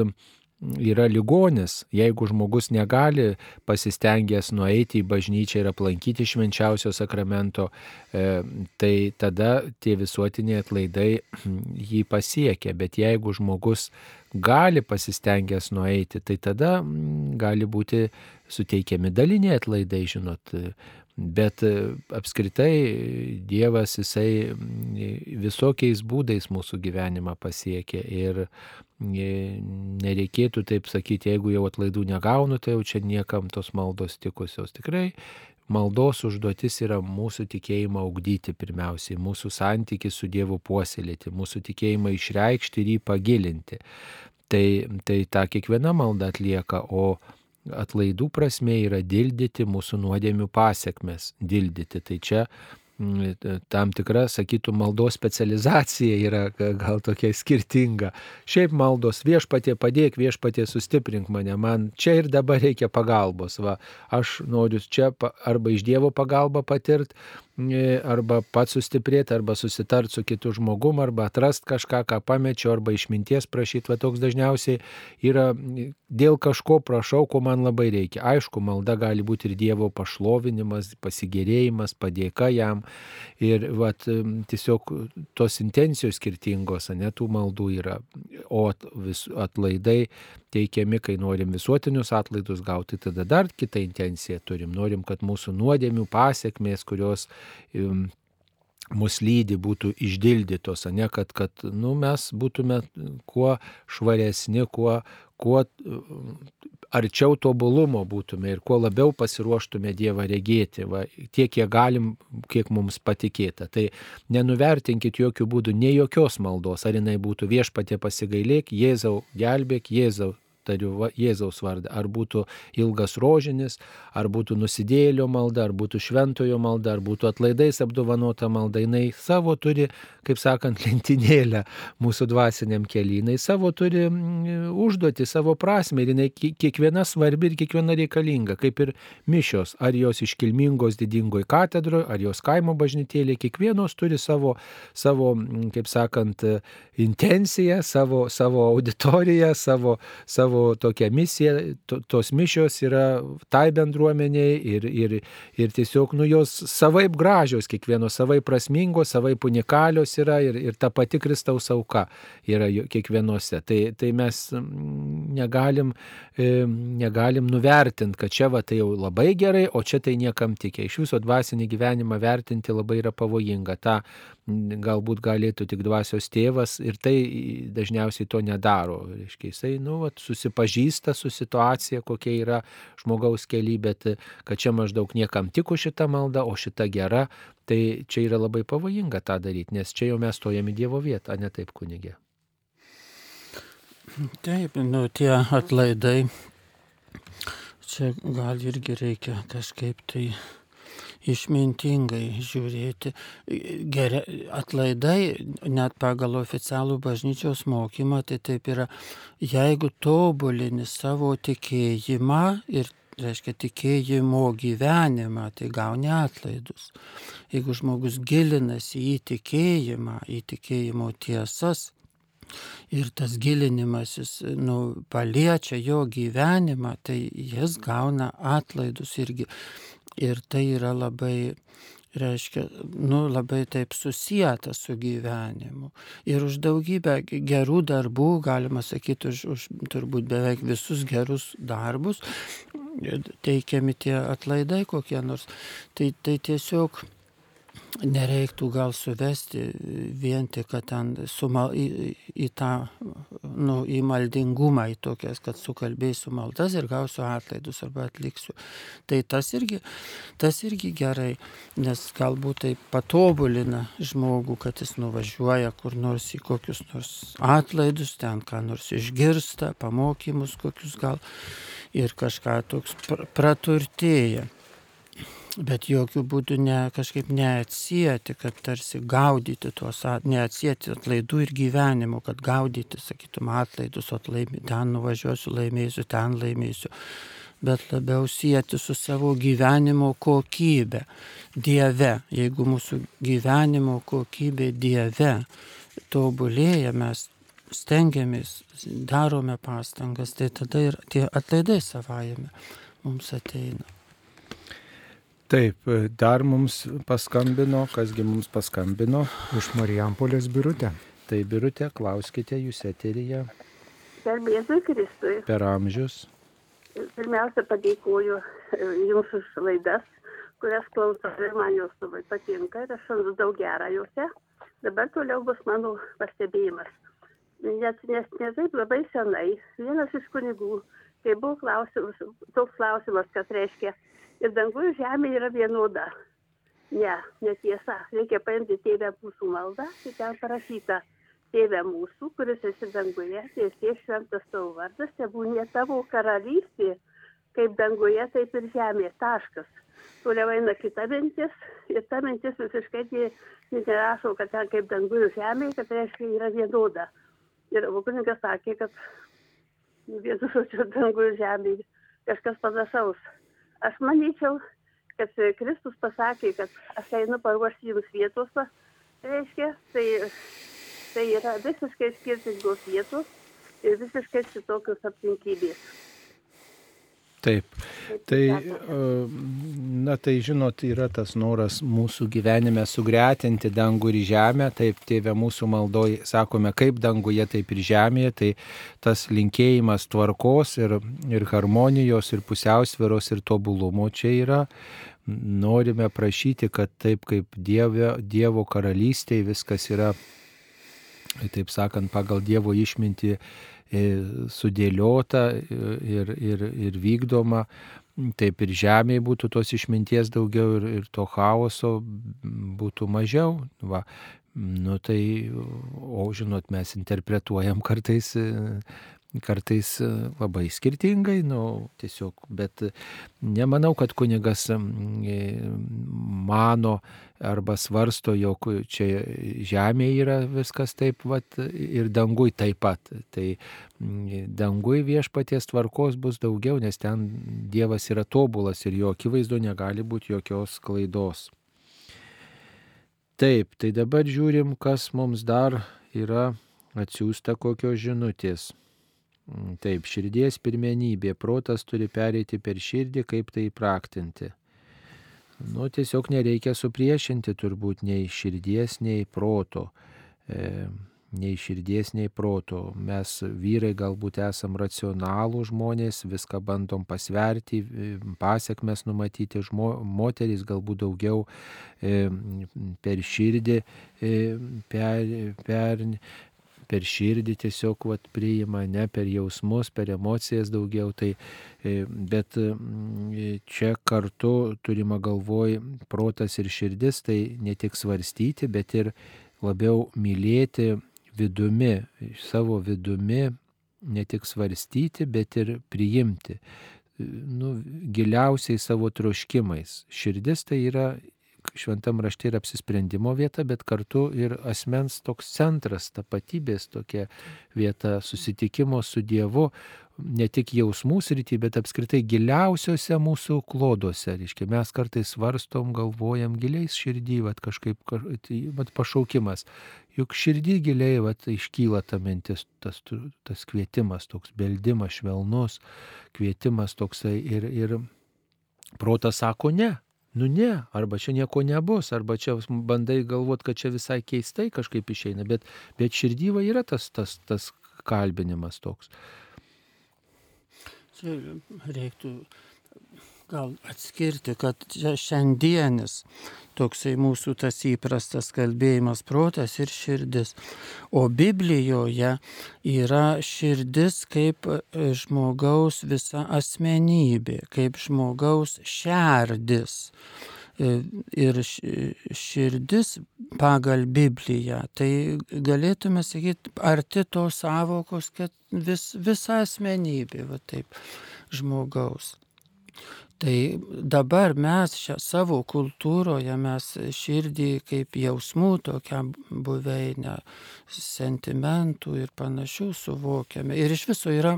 yra ligonis, jeigu žmogus negali pasistengęs nueiti į bažnyčią ir aplankyti švenčiausio sakramento, e, tai tada tie visuotiniai atlaidai jį pasiekia. Bet jeigu žmogus gali pasistengęs nueiti, tai tada gali būti suteikiami daliniai atlaidai, žinot. Bet apskritai Dievas jisai visokiais būdais mūsų gyvenimą pasiekia ir nereikėtų taip sakyti, jeigu jau atlaidų negaunu, tai jau čia niekam tos maldos tikusios. Tikrai maldos užduotis yra mūsų tikėjimą augdyti pirmiausiai, mūsų santyki su Dievu puoselėti, mūsų tikėjimą išreikšti ir jį pagilinti. Tai, tai tą kiekviena malda atlieka, o atlaidų prasme yra dildyti mūsų nuodėmių pasiekmes, dildyti. Tai čia mm, tam tikra, sakytų, maldos specializacija yra gal tokia skirtinga. Šiaip maldos viešpatie padėk, viešpatie sustiprink mane, man čia ir dabar reikia pagalbos. Va, aš noriu čia arba iš Dievo pagalbą patirti, E, arba pats sustiprėti, arba susitart su kitu žmogum, arba atrast kažką, ką pamečiau, arba išminties prašyti. Va toks dažniausiai yra dėl kažko prašau, ko man labai reikia. Aišku, malda gali būti ir Dievo pašlovinimas, pasigėrėjimas, padėka jam. Ir va, tiesiog tos intencijos skirtingos, ne tų maldų yra. O atlaidai teikiami, kai norim visuotinius atlaidus gauti, tada dar kitą intenciją turim. Norim, kad mūsų nuodėmių pasiekmės, kurios um, mus lydi, būtų išdildytos, ne kad, kad nu, mes būtume kuo švaresni, kuo, kuo arčiau tobulumo būtume ir kuo labiau pasiruoštume Dievą regėti, va, tiek, kiek galim, kiek mums patikėta. Tai nenuvertinkit jokių būdų, ne jokios maldos, ar jinai būtų viešpatė pasigailėk, Jėzau gelbėk, Jėzau tariu va, Jėzaus vardą. Ar būtų ilgas rožinis, ar būtų nusidėlio malda, ar būtų šventojo malda, ar būtų atlaidais apdovanota malda. Jis savo turi, kaip sakant, lentynėlę mūsų dvasiniam keliai. Jis savo turi užduoti, savo prasme ir jinai kiekviena svarbi ir kiekviena reikalinga. Kaip ir mišios, ar jos iškilmingos didingoje katedroje, ar jos kaimo bažnytėlė, kiekvienos turi savo, savo kaip sakant, intenciją, savo, savo auditoriją, savo, savo savo tokią misiją, to, tos mišios yra tai bendruomeniai ir, ir, ir tiesiog nu, jos savaip gražios, kiekvienos savaip prasmingos, savaip unikalios yra ir, ir ta pati Kristaus auka yra kiekvienose. Tai, tai mes mm, negalim, e, negalim nuvertinti, kad čia va tai jau labai gerai, o čia tai niekam tikė. Iš viso dvasinį gyvenimą vertinti labai yra pavojinga. Ta galbūt galėtų tik dvasios tėvas ir tai dažniausiai to nedaro. Reiškia, jisai, nu, vat, susipažįsta su situacija, kokia yra žmogaus keli, bet kad čia maždaug niekam tiko šita malda, o šita gera, tai čia yra labai pavojinga tą daryti, nes čia jau mes stojame Dievo vietą, ne taip kunigė. Taip, nu tie atlaidai, čia gal irgi reikia kažkaip tai išmintingai žiūrėti. Geria, atlaidai, net pagal oficialų bažnyčios mokymą, tai taip yra, jeigu tobulini savo tikėjimą ir reiškia tikėjimo gyvenimą, tai gauni atlaidus. Jeigu žmogus gilinasi į tikėjimą, į tikėjimo tiesas, ir tas gilinimasis nu, paliečia jo gyvenimą, tai jis gauna atlaidus irgi. Ir tai yra labai, reiškia, nu, labai taip susijęta su gyvenimu. Ir už daugybę gerų darbų, galima sakyti, už, už turbūt beveik visus gerus darbus teikiami tie atlaidai kokie nors. Tai, tai tiesiog nereiktų gal suvesti vien tik, kad ten sumal, į, į tą, nu, į maldingumą, į tokias, kad sukalbėsiu maldas ir gausiu atlaidus arba atliksiu. Tai tas irgi, tas irgi gerai, nes galbūt tai patobulina žmogų, kad jis nuvažiuoja kur nors į kokius nors atlaidus, ten ką nors išgirsta, pamokymus kokius gal ir kažką toks praturtėja. Bet jokių būdų ne, kažkaip neatsijėti, kad tarsi gaudyti tuos, neatsijėti atlaidų ir gyvenimo, kad gaudyti, sakytum, atlaidus, atlaimį, ten nuvažiuosiu, laimėsiu, ten laimėsiu, bet labiau sieti su savo gyvenimo kokybė, Dieve. Jeigu mūsų gyvenimo kokybė Dieve tobulėja, mes stengiamės, darome pastangas, tai tada ir tie atlaidai savajame mums ateina. Taip, dar mums paskambino, kasgi mums paskambino. Iš Marijampolės biurutė. Tai biurutė, klauskite jūs eteryje. Garbėzui Kristui. Per amžius. Pirmiausia, padėkuoju e, Jums už laidas, kurias klausau ir man jos labai patinka ir aš randu daug gerą juose. Dabar toliau bus mano pastebėjimas. Net nes ne taip labai senai vienas iš kunigų, kai buvo klausimas, toks klausimas, kas reiškia ir dangus ir žemė yra vienoda. Ne, netiesa. Reikia paimti tėvę mūsų maldą ir ten parašyta. Tėve mūsų, kuris esi danguje, tiesie šventas tavo vardas, tebūnė tavo karalystė, kaip danguje, taip ir žemė. Taškas. Toliau eina kita mintis ir ta mintis visiškai nerašo, kad ten kaip danguje žemė, kad reiškia yra vienoda. Ir kunigas sakė, kad vienu žodžiu danguje žemė kažkas panašaus. Aš manyčiau, kad Kristus pasakė, kad aš einu paruošti jums vietos, reiškia, tai, tai yra visiškai skirtingos vietos ir visiškai kitokios aplinkybės. Taip. Tai, na tai žinot, yra tas noras mūsų gyvenime sugretinti dangų ir žemę, taip tėvė mūsų maldoj sakome, kaip danguje, taip ir žemėje, tai tas linkėjimas tvarkos ir, ir harmonijos ir pusiausviros ir tobulumo čia yra. Norime prašyti, kad taip kaip Dievo, dievo karalystėje viskas yra, taip sakant, pagal Dievo išmintį E, sudėliota ir, ir, ir vykdoma, taip ir žemėje būtų tos išminties daugiau ir, ir to chaoso būtų mažiau. Va. Nu tai, o žinot, mes interpretuojam kartais kartais e, labai skirtingai, nu, tiesiog, bet nemanau, kad kunigas e, mano arba svarsto, jog čia žemėje yra viskas taip pat ir dangui taip pat. Tai dangui viešpaties tvarkos bus daugiau, nes ten Dievas yra tobulas ir jo akivaizdu negali būti jokios klaidos. Taip, tai dabar žiūrim, kas mums dar yra atsiųsta kokios žinutės. Mm, taip, širdies pirmenybė, protas turi pereiti per širdį, kaip tai praktinti. Nu, tiesiog nereikia supriešinti turbūt nei širdies, nei proto. E, nei širdies, nei proto. Mes vyrai galbūt esam racionalų žmonės, viską bandom pasverti, pasiekmes numatyti, žmo, moteris galbūt daugiau e, per širdį, e, per, per, per širdį tiesiog vat, priima, ne per jausmus, per emocijas daugiau. Tai, e, bet mm, čia kartu turima galvoj protas ir širdis, tai ne tik svarstyti, bet ir labiau mylėti vidumi, savo vidumi, ne tik svarstyti, bet ir priimti. Nu, giliausiai savo troškimais. Širdis tai yra šventam rašte yra apsisprendimo vieta, bet kartu ir asmens toks centras, tapatybės tokia vieta susitikimo su Dievu, ne tik jausmų srity, bet apskritai giliausiose mūsų kloduose. Reiškia, mes kartais svarstom, galvojam giliais širdį, vat, kažkaip tai, vat, pašaukimas. Juk širdį giliai vat, iškyla ta mintis, tas, tas kvietimas, toks beldimas švelnus, kvietimas toksai ir, ir protas sako ne nu ne, arba čia nieko nebus, arba čia bandai galvoti, kad čia visai keistai kažkaip išeina, bet, bet širdyva yra tas, tas, tas kalbinimas toks. Čia reiktų gal atskirti, kad šiandienis toksai mūsų tas įprastas kalbėjimas protas ir širdis. O Biblijoje yra širdis kaip e, žmogaus visa asmenybė, kaip žmogaus šerdis. E, ir širdis pagal Bibliją, tai galėtume sakyti, arti tos savokos, kad vis, visa asmenybė, va taip, žmogaus. Tai dabar mes šią savo kultūroje, mes širdį kaip jausmų tokią buveinę, sentimentų ir panašių suvokiame. Ir iš viso yra,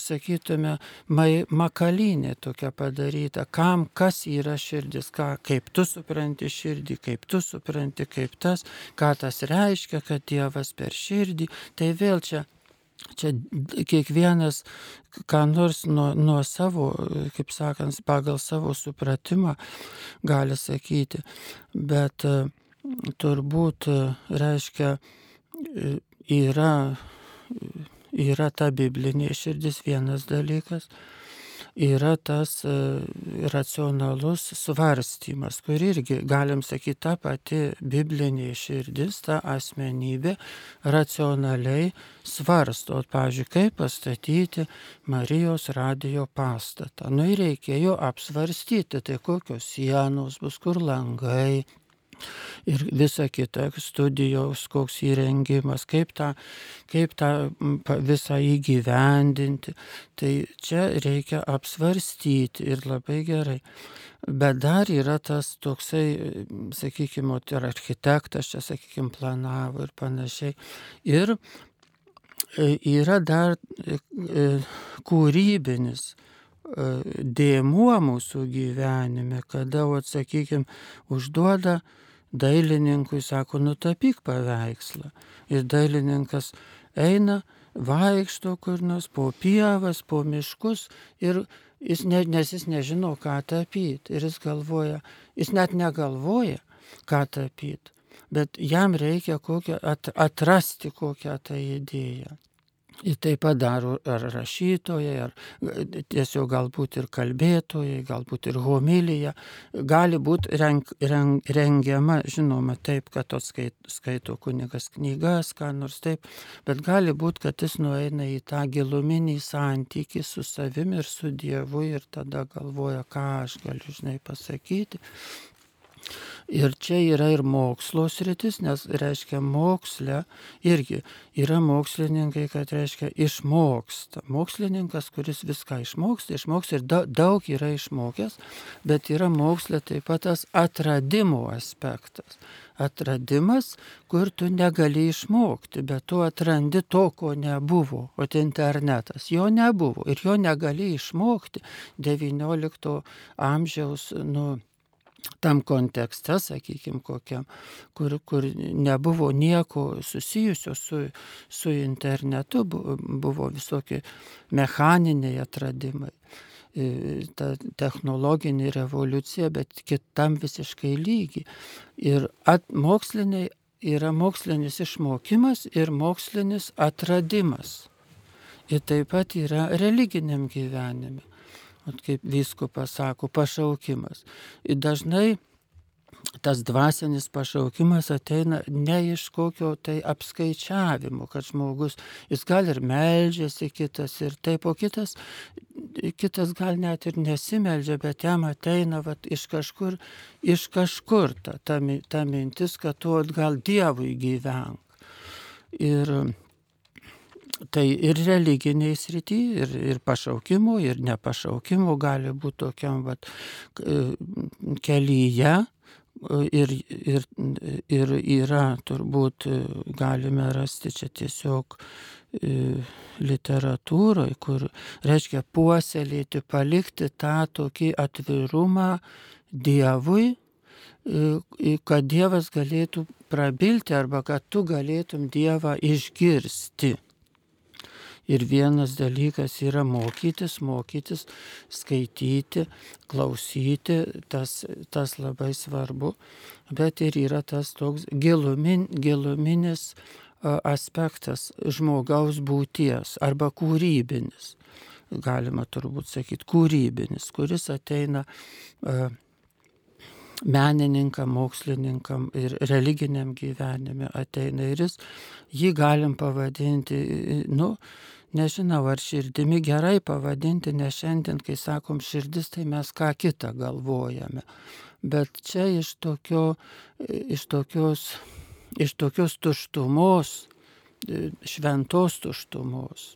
sakytume, makalinė tokia padaryta, kam, kas yra širdis, ką, kaip tu supranti širdį, kaip tu supranti, kaip tas, ką tas reiškia, kad Dievas per širdį. Tai vėl čia Čia kiekvienas, ką nors nuo, nuo savo, kaip sakant, pagal savo supratimą gali sakyti, bet e, turbūt e, reiškia e, yra, yra ta biblinė širdis vienas dalykas, yra tas e, racionalus svarstymas, kur irgi, galim sakyti, ta pati biblinė širdis, ta asmenybė racionaliai svarsto, pavyzdžiui, kaip pastatyti Marijos radijo pastatą. Nu ir reikėjo apsvarstyti, tai kokios sienos bus, kur langai, ir visa kita studijos, koks įrengimas, kaip tą, kaip tą visą įgyvendinti. Tai čia reikia apsvarstyti ir labai gerai. Bet dar yra tas toksai, sakykime, ir architektas čia, sakykime, planavo ir panašiai. Ir e, yra dar e, e, kūrybinis dėmuo mūsų gyvenime, kada, atsakykime, užduoda dailininkui sako, nutapyk paveikslą. Ir dailininkas eina, vaikšto kur nors po pievas, po miškus ir jis ne, nes jis nežino, ką tapyti. Ir jis galvoja, jis net negalvoja, ką tapyti. Bet jam reikia kokią, at, atrasti kokią tą idėją. Ir tai padaro ar rašytojai, ar tiesiog galbūt ir kalbėtojai, galbūt ir homilija. Gali būti reng, reng, rengiama, žinoma, taip, kad tos skaito, skaito kunigas knygas, ką nors taip, bet gali būti, kad jis nueina į tą giluminį santykį su savimi ir su Dievu ir tada galvoja, ką aš galiu, žinai, pasakyti. Ir čia yra ir mokslo sritis, nes reiškia moksle irgi yra mokslininkai, kad reiškia išmoksta. Mokslininkas, kuris viską išmoksta, išmoksta ir daug yra išmokęs, bet yra moksle taip pat tas atradimo aspektas. Atradimas, kur tu negali išmokti, bet tu atrandi to, ko nebuvo. O tai internetas jo nebuvo ir jo negali išmokti XIX amžiaus, nu, tam kontekste, sakykime, kokiam, kur, kur nebuvo nieko susijusio su, su internetu, buvo visokie mechaniniai atradimai, ta technologinė revoliucija, bet kitam visiškai lygi. Ir at, moksliniai yra mokslinis išmokimas ir mokslinis atradimas. Ir taip pat yra religiniam gyvenime kaip vyskupas sako, pašaukimas. Ir dažnai tas dvasinis pašaukimas ateina ne iš kokio tai apskaičiavimo, kad žmogus, jis gal ir meldžiasi kitas ir taip, o kitas, kitas gal net ir nesimeldžia, bet jam ateina vat, iš kažkur, iš kažkur ta, ta, ta mintis, kad tu gal Dievui gyvenk. Ir Tai ir religiniai srity, ir, ir pašaukimų, ir nepašaukimų gali būti tokiam vat, kelyje. Ir, ir, ir yra turbūt galime rasti čia tiesiog literatūroje, kur reiškia puoselėti, palikti tą tokį atvirumą Dievui, kad Dievas galėtų prabilti arba kad tu galėtum Dievą išgirsti. Ir vienas dalykas yra mokytis, mokytis, skaityti, klausyti, tas, tas labai svarbu, bet ir yra tas toks gilumin, giluminis aspektas žmogaus būties arba kūrybinis, galima turbūt sakyti, kūrybinis, kuris ateina menininkam, mokslininkam ir religiniam gyvenime ateina ir jis, jį galim pavadinti, nu, nežinau, ar širdimi gerai pavadinti, nes šiandien, kai sakom širdis, tai mes ką kitą galvojame. Bet čia iš, tokio, iš, tokios, iš tokios tuštumos, šventos tuštumos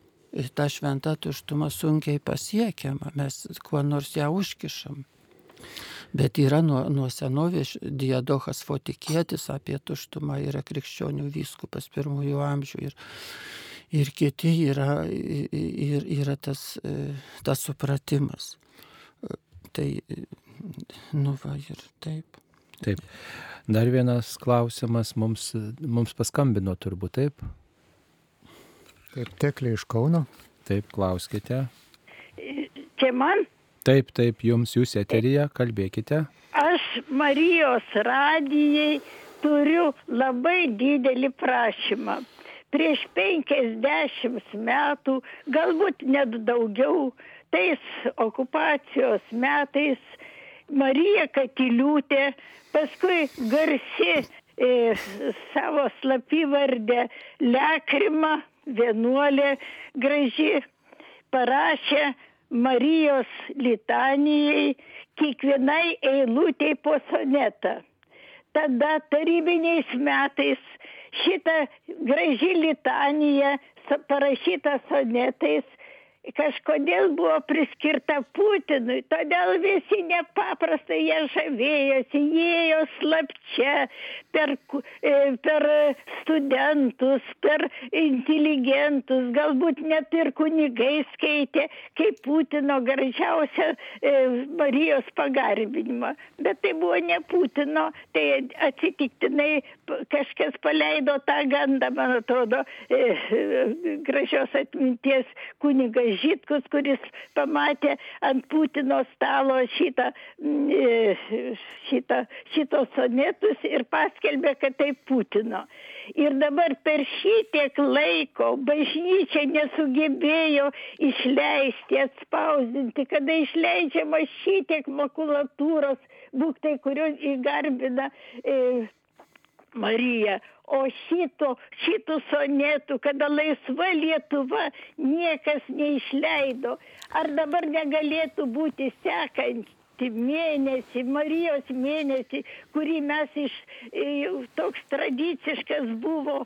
ta šventa tuštuma sunkiai pasiekiama, mes kuo nors ją užkišam. Bet yra nuo, nuo senovės Diadochas Fotikėtis apie tuštumą, yra krikščionių vyskupas pirmųjų amžių ir, ir kiti yra, ir, yra tas, tas supratimas. Tai, nu va, ir taip. Taip. Dar vienas klausimas mums, mums paskambino turbūt, taip? Taip, teklė iš Kauno. Taip, klauskite. Čia man? Taip, taip, jums jūs eterija, kalbėkite. Aš Marijos radijai turiu labai didelį prašymą. Prieš 50 metų, galbūt net daugiau, tais okupacijos metais Marija Katiliūtė, paskui garsi e, savo slapyvardę Lekrima, vienuolė graži, parašė Marijos litanijai kiekvienai eilutei po sonetą. Tada tarybiniais metais šita graži litanija parašyta sonetais kažkodėl buvo priskirta Putinui, todėl visi nepaprastai jie žavėjosi, jėjo slapčia per, e, per studentus, per inteligentus, galbūt net ir kunigai skaitė, kaip Putino gražiausią e, Marijos pagarbinimą. Bet tai buvo ne Putino, tai atsitiktinai kažkas paleido tą gandą, man atrodo, e, gražios atminties kunigas Žitkus, kuris pamatė ant Putino stalo šitą, mm, e, šitą, šitos sonetus ir paskelbė, kad tai Putino. Ir dabar per šitiek laiko bažnyčia nesugebėjo išleisti, atspausdinti, kada išleidžiama šitiek makulatūros, būktai, kurios įgarbina e, Marija, o šito, šitų sonetų, kada laisva Lietuva niekas neišleido, ar dabar negalėtų būti sekantį mėnesį, Marijos mėnesį, kurį mes iš, toks tradiciškas buvo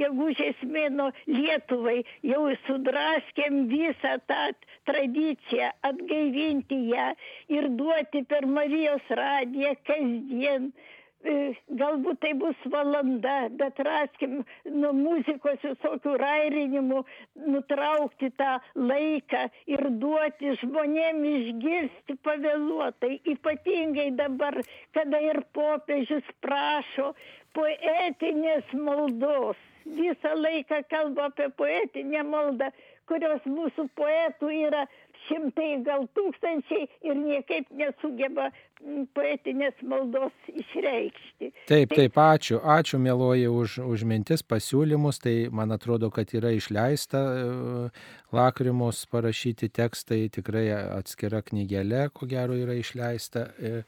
gegužės mėno Lietuvai, jau sudraskėm visą tą tradiciją, atgaivinti ją ir duoti per Marijos radiją kasdien. E, galbūt tai bus valanda, bet raskim nuo muzikos visokių rairinimų, nutraukti tą laiką ir duoti žmonėm išgirsti pavėluotai, ypatingai dabar, kada ir popiežius prašo poetinės maldos. Visą laiką kalba apie poetinę maldą, kurios mūsų poetų yra šimtai gal tūkstančiai ir niekaip nesugeba poetinės maldos išreikšti. Taip, taip, ačiū, ačiū mėloji už, už mintis, pasiūlymus, tai man atrodo, kad yra išleista e, lakrimos parašyti tekstai, tikrai atskira knygelė, ko gero yra išleista. E,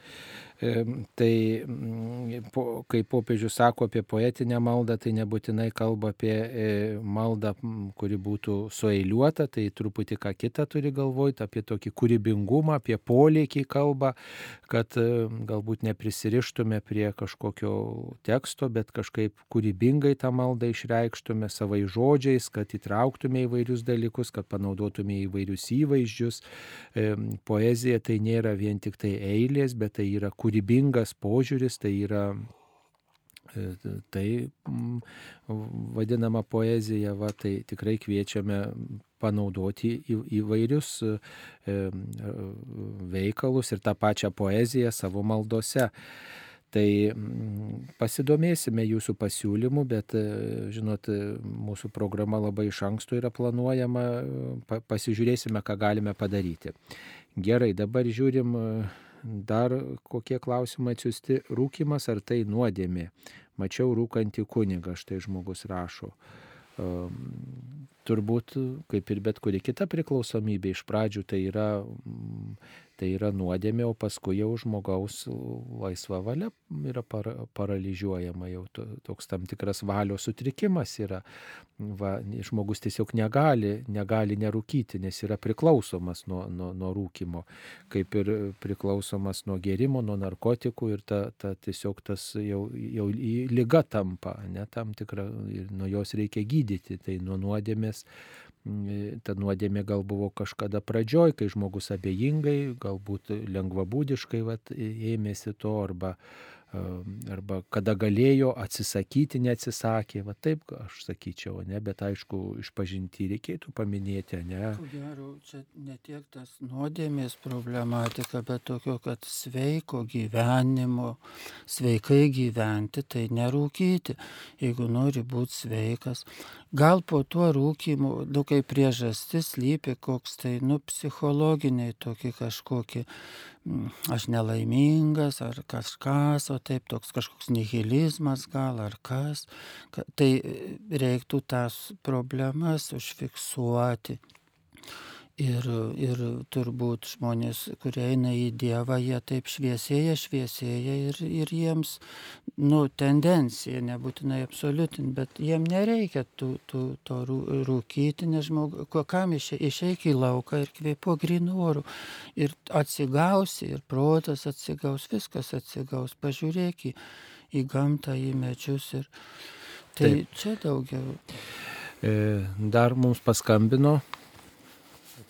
Tai mm, kai popiežius sako apie poetinę maldą, tai nebūtinai kalba apie e, maldą, kuri būtų sueiliuota, tai truputį ką kitą turi galvoti, apie tokį kūrybingumą, apie polėkį kalbą, kad e, galbūt neprisirištume prie kažkokio teksto, bet kažkaip kūrybingai tą maldą išreikštume savai žodžiais, kad įtrauktume įvairius dalykus, kad panaudotume įvairius įvaizdžius. Poezija tai nėra vien tik tai eilės, bet tai yra kūrybingas požiūris, tai yra e, tai vadinama poezija, va, tai tikrai kviečiame panaudoti į, įvairius e, veikalus ir tą pačią poeziją savo maldose. Tai pasidomėsime jūsų pasiūlymų, bet, e, žinot, mūsų programa labai iš anksto yra planuojama, pasižiūrėsime, ką galime padaryti. Gerai, dabar žiūrim Dar kokie klausimai atsiusti - rūkimas ar tai nuodėmė? Mačiau rūkantį kunigą, štai žmogus rašo. Um, turbūt, kaip ir bet kuri kita priklausomybė, iš pradžių tai yra tai yra nuodėmė, o paskui jau žmogaus laisva valia yra para, paralyžiuojama, jau to, toks tam tikras valios sutrikimas yra. Va, žmogus tiesiog negali, negali nerūkyti, nes yra priklausomas nuo, nuo, nuo rūkimo, kaip ir priklausomas nuo gerimo, nuo narkotikų ir ta, ta tiesiog tas jau, jau lyga tampa, ne tam tikra, ir nuo jos reikia gydyti, tai nuo nuodėmės ta nuodėmė gal buvo kažkada pradžioj, kai žmogus abejingai, galbūt lengvabūdiškai vat, ėmėsi to arba arba kada galėjo atsisakyti, neatsisakė, va taip aš sakyčiau, ne, bet aišku, išpažinti reikėtų paminėti, ne. Ko gero, čia ne tiek tas nuodėmės problematika, bet tokio, kad sveiko gyvenimo, sveikai gyventi, tai nerūkyti, jeigu nori būti sveikas. Gal po tuo rūkymu, nu kaip priežastis lypi koks tai, nu, psichologiniai tokie kažkokie aš nelaimingas ar kažkas, o taip toks kažkoks nihilizmas gal ar kas. Tai reiktų tas problemas užfiksuoti Ir, ir turbūt žmonės, kurie eina į Dievą, jie taip šviesėja, šviesėja ir, ir jiems, nu, tendencija, nebūtinai absoliutin, bet jiem nereikia tų, tų, to rūkyti, nes žmogu, kam iše, išeik į lauką ir kvėpo grinų orų. Ir atsigausi, ir protas atsigaus, viskas atsigaus, pažiūrėk į, į gamtą, į medžius. Ir, tai Taip. čia daugiau. E, dar mums paskambino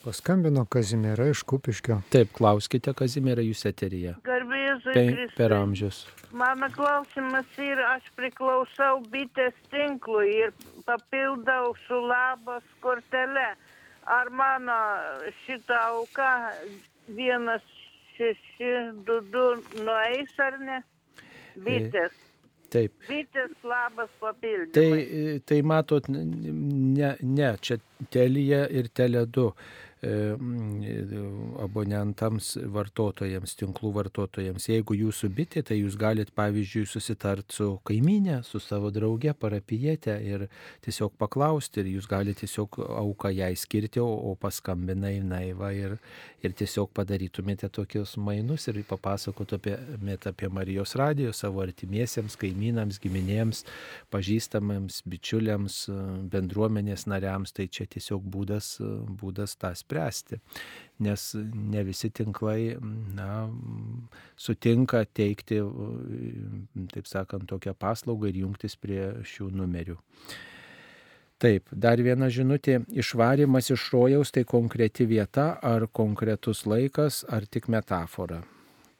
Paskambino Kazimiera iš Kupiškio. Taip, klauskite Kazimiera jūs eteryje. Garbėzui. Pe, per amžius. Mano klausimas yra, aš priklausau bitės tinklui ir papildau su labas kortelė. Ar mano šitą auką 1622 nueis ar ne? Bitės. Taip. Bitės labas papildymas. Tai, tai matot, ne, ne, čia telija ir telė 2 E, abonentams, vartotojams, tinklų vartotojams. Jeigu jūsų bitė, tai jūs galite, pavyzdžiui, susitart su kaiminė, su savo drauge, parapijietė ir tiesiog paklausti ir jūs galite tiesiog auką jai skirti, o, o paskambina į naivą ir, ir tiesiog padarytumėte tokius mainus ir papasakotumėte apie Marijos radiją savo artimiesiems, kaimynams, giminėms, pažįstamams, bičiuliams, bendruomenės nariams. Tai čia tiesiog būdas, būdas tas spręsti, nes ne visi tinklai na, sutinka teikti, taip sakant, tokią paslaugą ir jungtis prie šių numerių. Taip, dar viena žinutė. Išvarimas iš rojaus tai konkreti vieta ar konkretus laikas ar tik metafora.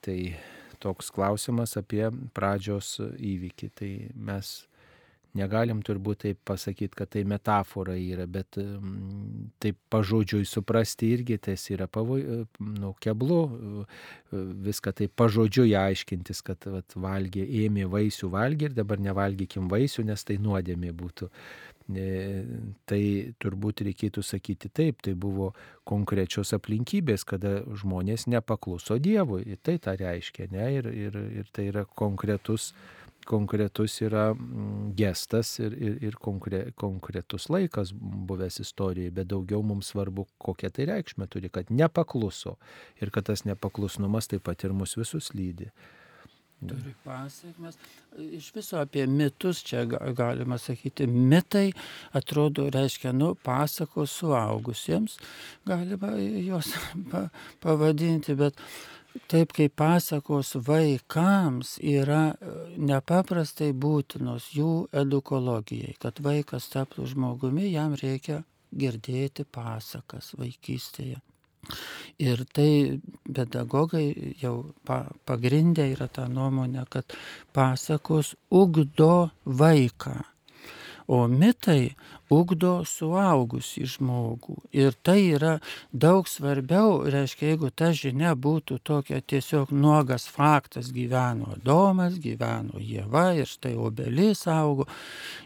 Tai toks klausimas apie pradžios įvykį. Tai mes Negalim turbūt taip pasakyti, kad tai metafora yra, bet taip pažodžiui suprasti irgi tas yra pavoj, nu, keblu, viską taip pažodžiui aiškintis, kad vat, valgė, ėmė vaisių valgė ir dabar nevalgykim vaisių, nes tai nuodėmė būtų. E, tai turbūt reikėtų sakyti taip, tai buvo konkrečios aplinkybės, kada žmonės nepakluso Dievui. Tai tą reiškia, ne? Ir, ir, ir tai yra konkretus konkretus yra mm, gestas ir, ir, ir konkre, konkretus laikas buvęs istorijai, bet daugiau mums svarbu, kokią tai reikšmę turi, kad nepakluso ir kad tas nepaklusnumas taip pat ir mus visus lydi. Turi pasiekmes. Iš viso apie mitus čia galima sakyti. Mitai atrodo, reiškia, nu, pasakos suaugusiems, galima juos pavadinti, bet taip kaip pasakos vaikams yra e, nepaprastai būtinos jų edukologijai. Kad vaikas taptų žmogumi, jam reikia girdėti pasakas vaikystėje. Ir tai pedagogai jau pa, pagrindę yra tą nuomonę, kad pasakos ugdo vaiką. O mitai ugdo suaugusį žmogų. Ir tai yra daug svarbiau, reiškia, jeigu ta žinia būtų tokia tiesiog nuogas faktas, gyveno Domas, gyveno Jėva ir štai obelis augo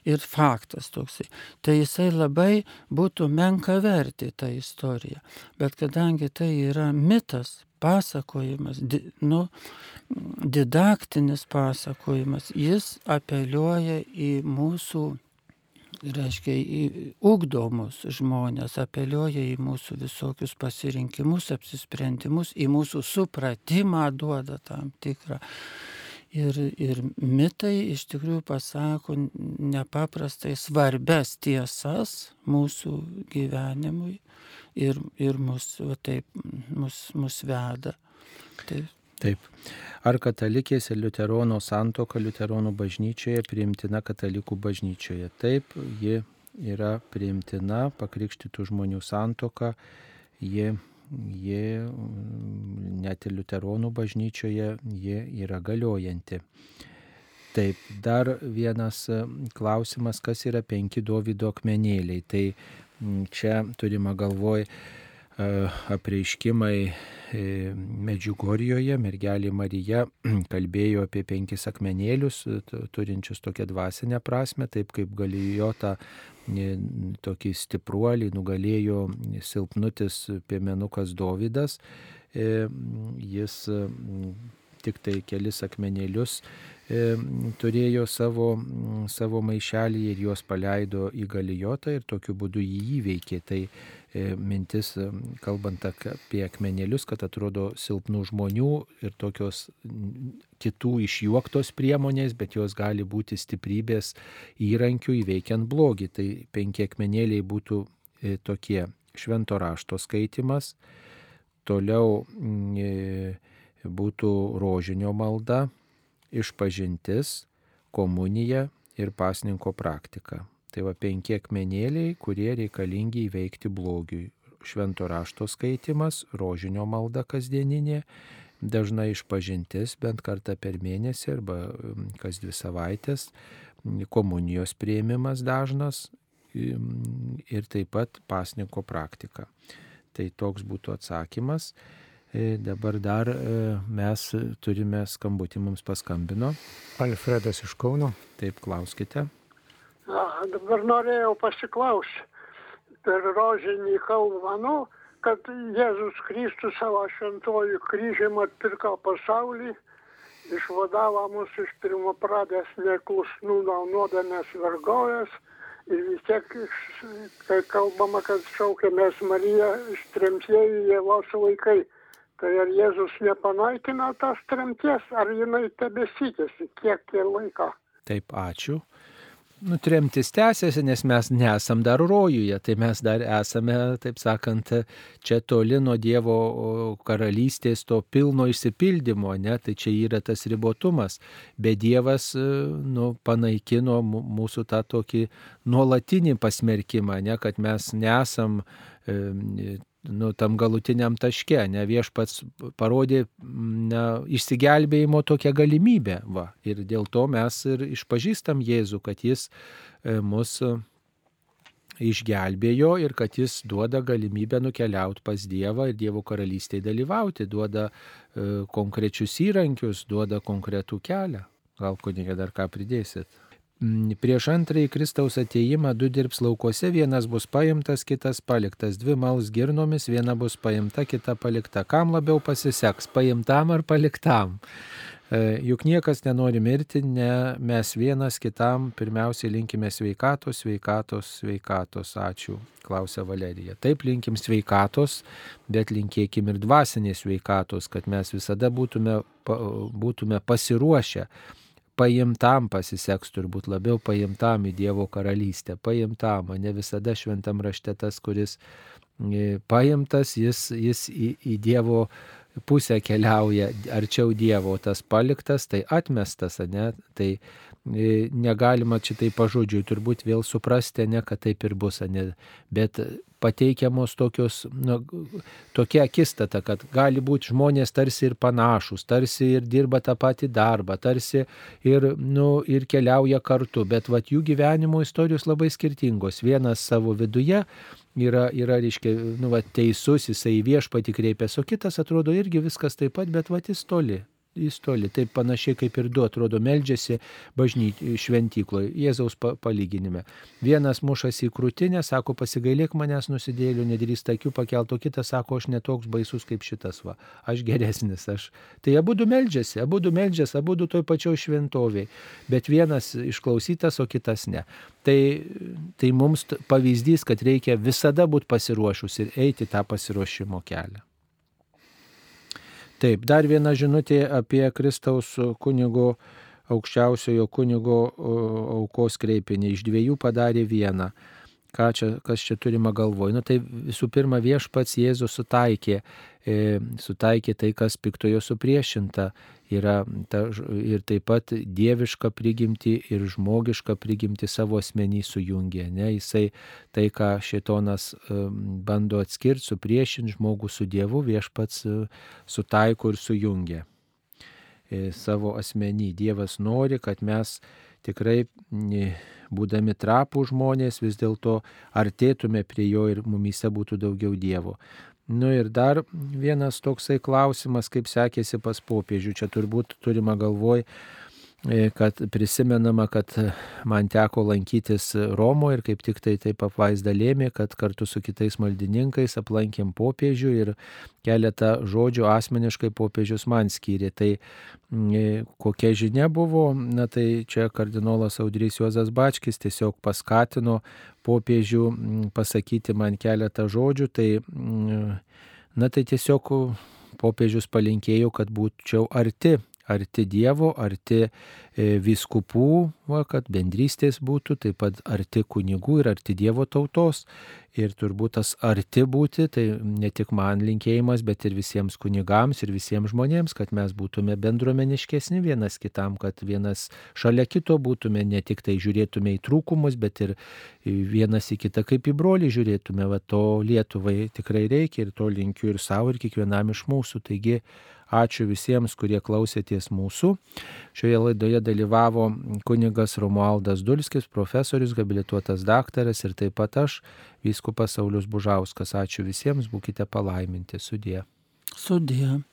ir faktas toksai. Tai jisai labai būtų menka verti tą istoriją. Bet kadangi tai yra mitas, pasakojimas, di, nu, didaktinis pasakojimas, jis apeliuoja į mūsų reiškia, ugdomus žmonės, apeliuoja į mūsų visokius pasirinkimus, apsisprendimus, į mūsų supratimą duoda tam tikrą. Ir, ir mitai iš tikrųjų pasako nepaprastai svarbes tiesas mūsų gyvenimui ir, ir mus, va, taip, mus, mus veda. Taip. Taip. Ar katalikės ir liuterono santoka liuteronų bažnyčioje priimtina katalikų bažnyčioje? Taip, ji yra priimtina, pakrikštytų žmonių santoka, ji, ji net ir liuteronų bažnyčioje, ji yra galiojanti. Taip, dar vienas klausimas, kas yra penki Dovido akmenėliai. Tai čia turima galvoj apreiškimai Medžiugorijoje, mergelė Marija kalbėjo apie penkis akmenėlius, turinčius tokią dvasinę prasme, taip kaip galėjo tą tokį stipruolį nugalėjo silpnutis piemenukas Dovydas. Jis tik tai kelis akmenėlius turėjo savo, savo maišelį ir juos paleido į galijotą ir tokiu būdu jį įveikė. Tai mintis, kalbant apie akmenėlius, kad atrodo silpnų žmonių ir tokios kitų išjuoktos priemonės, bet jos gali būti stiprybės įrankių įveikiant blogį. Tai penki akmenėliai būtų tokie švento rašto skaitimas, toliau būtų rožinio malda, išpažintis, komunija ir pasninko praktika. Tai va penki akmenėliai, kurie reikalingi įveikti blogiui. Švento rašto skaitimas, rožinio malda kasdieninė, dažnai išpažintis bent kartą per mėnesį arba kas dvi savaitės, komunijos prieimimas dažnas ir taip pat pasninko praktika. Tai toks būtų atsakymas. Dabar dar mes turime skambutį, mums paskambino. Alfredas iš Kauno. Taip, klauskite. A, dabar norėjau pasiklausyti per rožinį kalbą, nu, kad Jėzus Kristus savo šventojų kryžium atpirko pasaulį, išvadavo mus iš pirmo pradės neklusnų nuodėmės vergovės ir vis tiek, kai kalbama, kad šaukiamės Mariją iš tremtieji Jėvos vaikai. Tai ar Jėzus nepanaikina tas tremties, ar jinai tebesikėsi, kiek tai laiko? Taip, ačiū. Nutremtis tęsiasi, nes mes nesam dar rojuje, tai mes dar esame, taip sakant, čia toli nuo Dievo karalystės to pilno išsipildymo, ne? tai čia yra tas ribotumas, bet Dievas nu, panaikino mūsų tą tokį nuolatinį pasmerkimą, ne? kad mes nesam nu, tam galutiniam taške, ne viešpats parodė ne, išsigelbėjimo tokią galimybę. Va. Ir dėl to mes ir išpažįstam Jėzų, kad jis e, mus išgelbėjo ir kad jis duoda galimybę nukeliauti pas Dievą ir Dievo karalystėje dalyvauti, duoda e, konkrečius įrankius, duoda konkretų kelią. Gal kunigė dar ką pridėsit? Prieš antrąjį Kristaus ateimą du dirbs laukuose, vienas bus paimtas, kitas paliktas, dvi mals girnomis, viena bus paimta, kita palikta. Kam labiau pasiseks, paimtam ar paliktam? Juk niekas nenori mirti, ne mes vienas kitam pirmiausiai linkime sveikatos, sveikatos, sveikatos. Ačiū, klausia Valerija. Taip linkim sveikatos, bet linkėkim ir dvasinės sveikatos, kad mes visada būtume, būtume pasiruošę paimtam pasiseks turbūt labiau paimtam į Dievo karalystę, paimtam, ne visada šventam rašte tas, kuris paimtas, jis, jis į, į Dievo pusę keliauja, arčiau Dievo, tas paliktas, tai atmestas, ne, tai negalima čia tai pažodžiui turbūt vėl suprasti, ne, kad taip ir bus, ne, bet pateikiamos tokios, nu, tokia akistata, kad gali būti žmonės tarsi ir panašus, tarsi ir dirba tą patį darbą, tarsi ir, nu, ir keliauja kartu, bet vat, jų gyvenimo istorijos labai skirtingos. Vienas savo viduje yra, yra reiškia, nu, vat, teisus, jisai viešpati kreipėsi, o kitas atrodo irgi viskas taip pat, bet vat, jis toli jis toli. Taip panašiai kaip ir du atrodo meldžiasi bažnyčiai šventykloje, Jėzaus palyginime. Vienas mušasi į krūtinę, sako, pasigailėk manęs nusidėlių, nedrįsta akių pakelto, kitas sako, aš netoks baisus kaip šitas, va, aš geresnis, aš. Tai abu du meldžiasi, abu du meldžiasi, abu du toj pačioj šventoviai, bet vienas išklausytas, o kitas ne. Tai, tai mums pavyzdys, kad reikia visada būti pasiruošus ir eiti tą pasiruošimo kelią. Taip, dar viena žinutė apie Kristaus kunigo, aukščiausiojo kunigo aukos kreipinį. Iš dviejų padarė vieną. Ką čia, kas čia turima galvoj. Nu, tai visų pirma, viešpats Jėzus sutaikė, e, sutaikė tai, kas piktojo supriešinta. Yra ta, ir taip pat dieviška prigimti ir žmogiška prigimti savo asmenį sujungė. Ne? Jisai tai, ką šitonas e, bando atskirti, supriešinti žmogų su Dievu, viešpats e, sutaiko ir sujungė e, savo asmenį. Dievas nori, kad mes tikrai būdami trapų žmonės vis dėlto artėtume prie jo ir mumyse būtų daugiau Dievo. Nu ir dar vienas toksai klausimas, kaip sekėsi pas popiežių. Čia turbūt turima galvoj kad prisimenama, kad man teko lankytis Romoje ir kaip tik tai taip apvaizda lėmė, kad kartu su kitais maldininkais aplankėm popiežių ir keletą žodžių asmeniškai popiežius man skyrė. Tai e, kokia žinia buvo, na tai čia kardinolas Audrys Juozas Bačkis tiesiog paskatino popiežių pasakyti man keletą žodžių. Tai, na tai tiesiog popiežius palinkėjo, kad būčiau arti arti Dievo, arti e, viskupų, va, kad bendrystės būtų, taip pat arti kunigų ir arti Dievo tautos. Ir turbūt tas arti būti, tai ne tik man linkėjimas, bet ir visiems kunigams ir visiems žmonėms, kad mes būtume bendruomeniškesni vienas kitam, kad vienas šalia kito būtume, ne tik tai žiūrėtume į trūkumus, bet ir vienas į kitą kaip į brolį žiūrėtume. Va to Lietuvai tikrai reikia ir to linkiu ir savo, ir kiekvienam iš mūsų. Taigi, Ačiū visiems, kurie klausėties mūsų. Šioje laidoje dalyvavo kunigas Romualdas Dulskis, profesorius, habilituotas daktaras ir taip pat aš, vyskupas Saulis Bužauskas. Ačiū visiems, būkite palaiminti. Sudie. Sudie.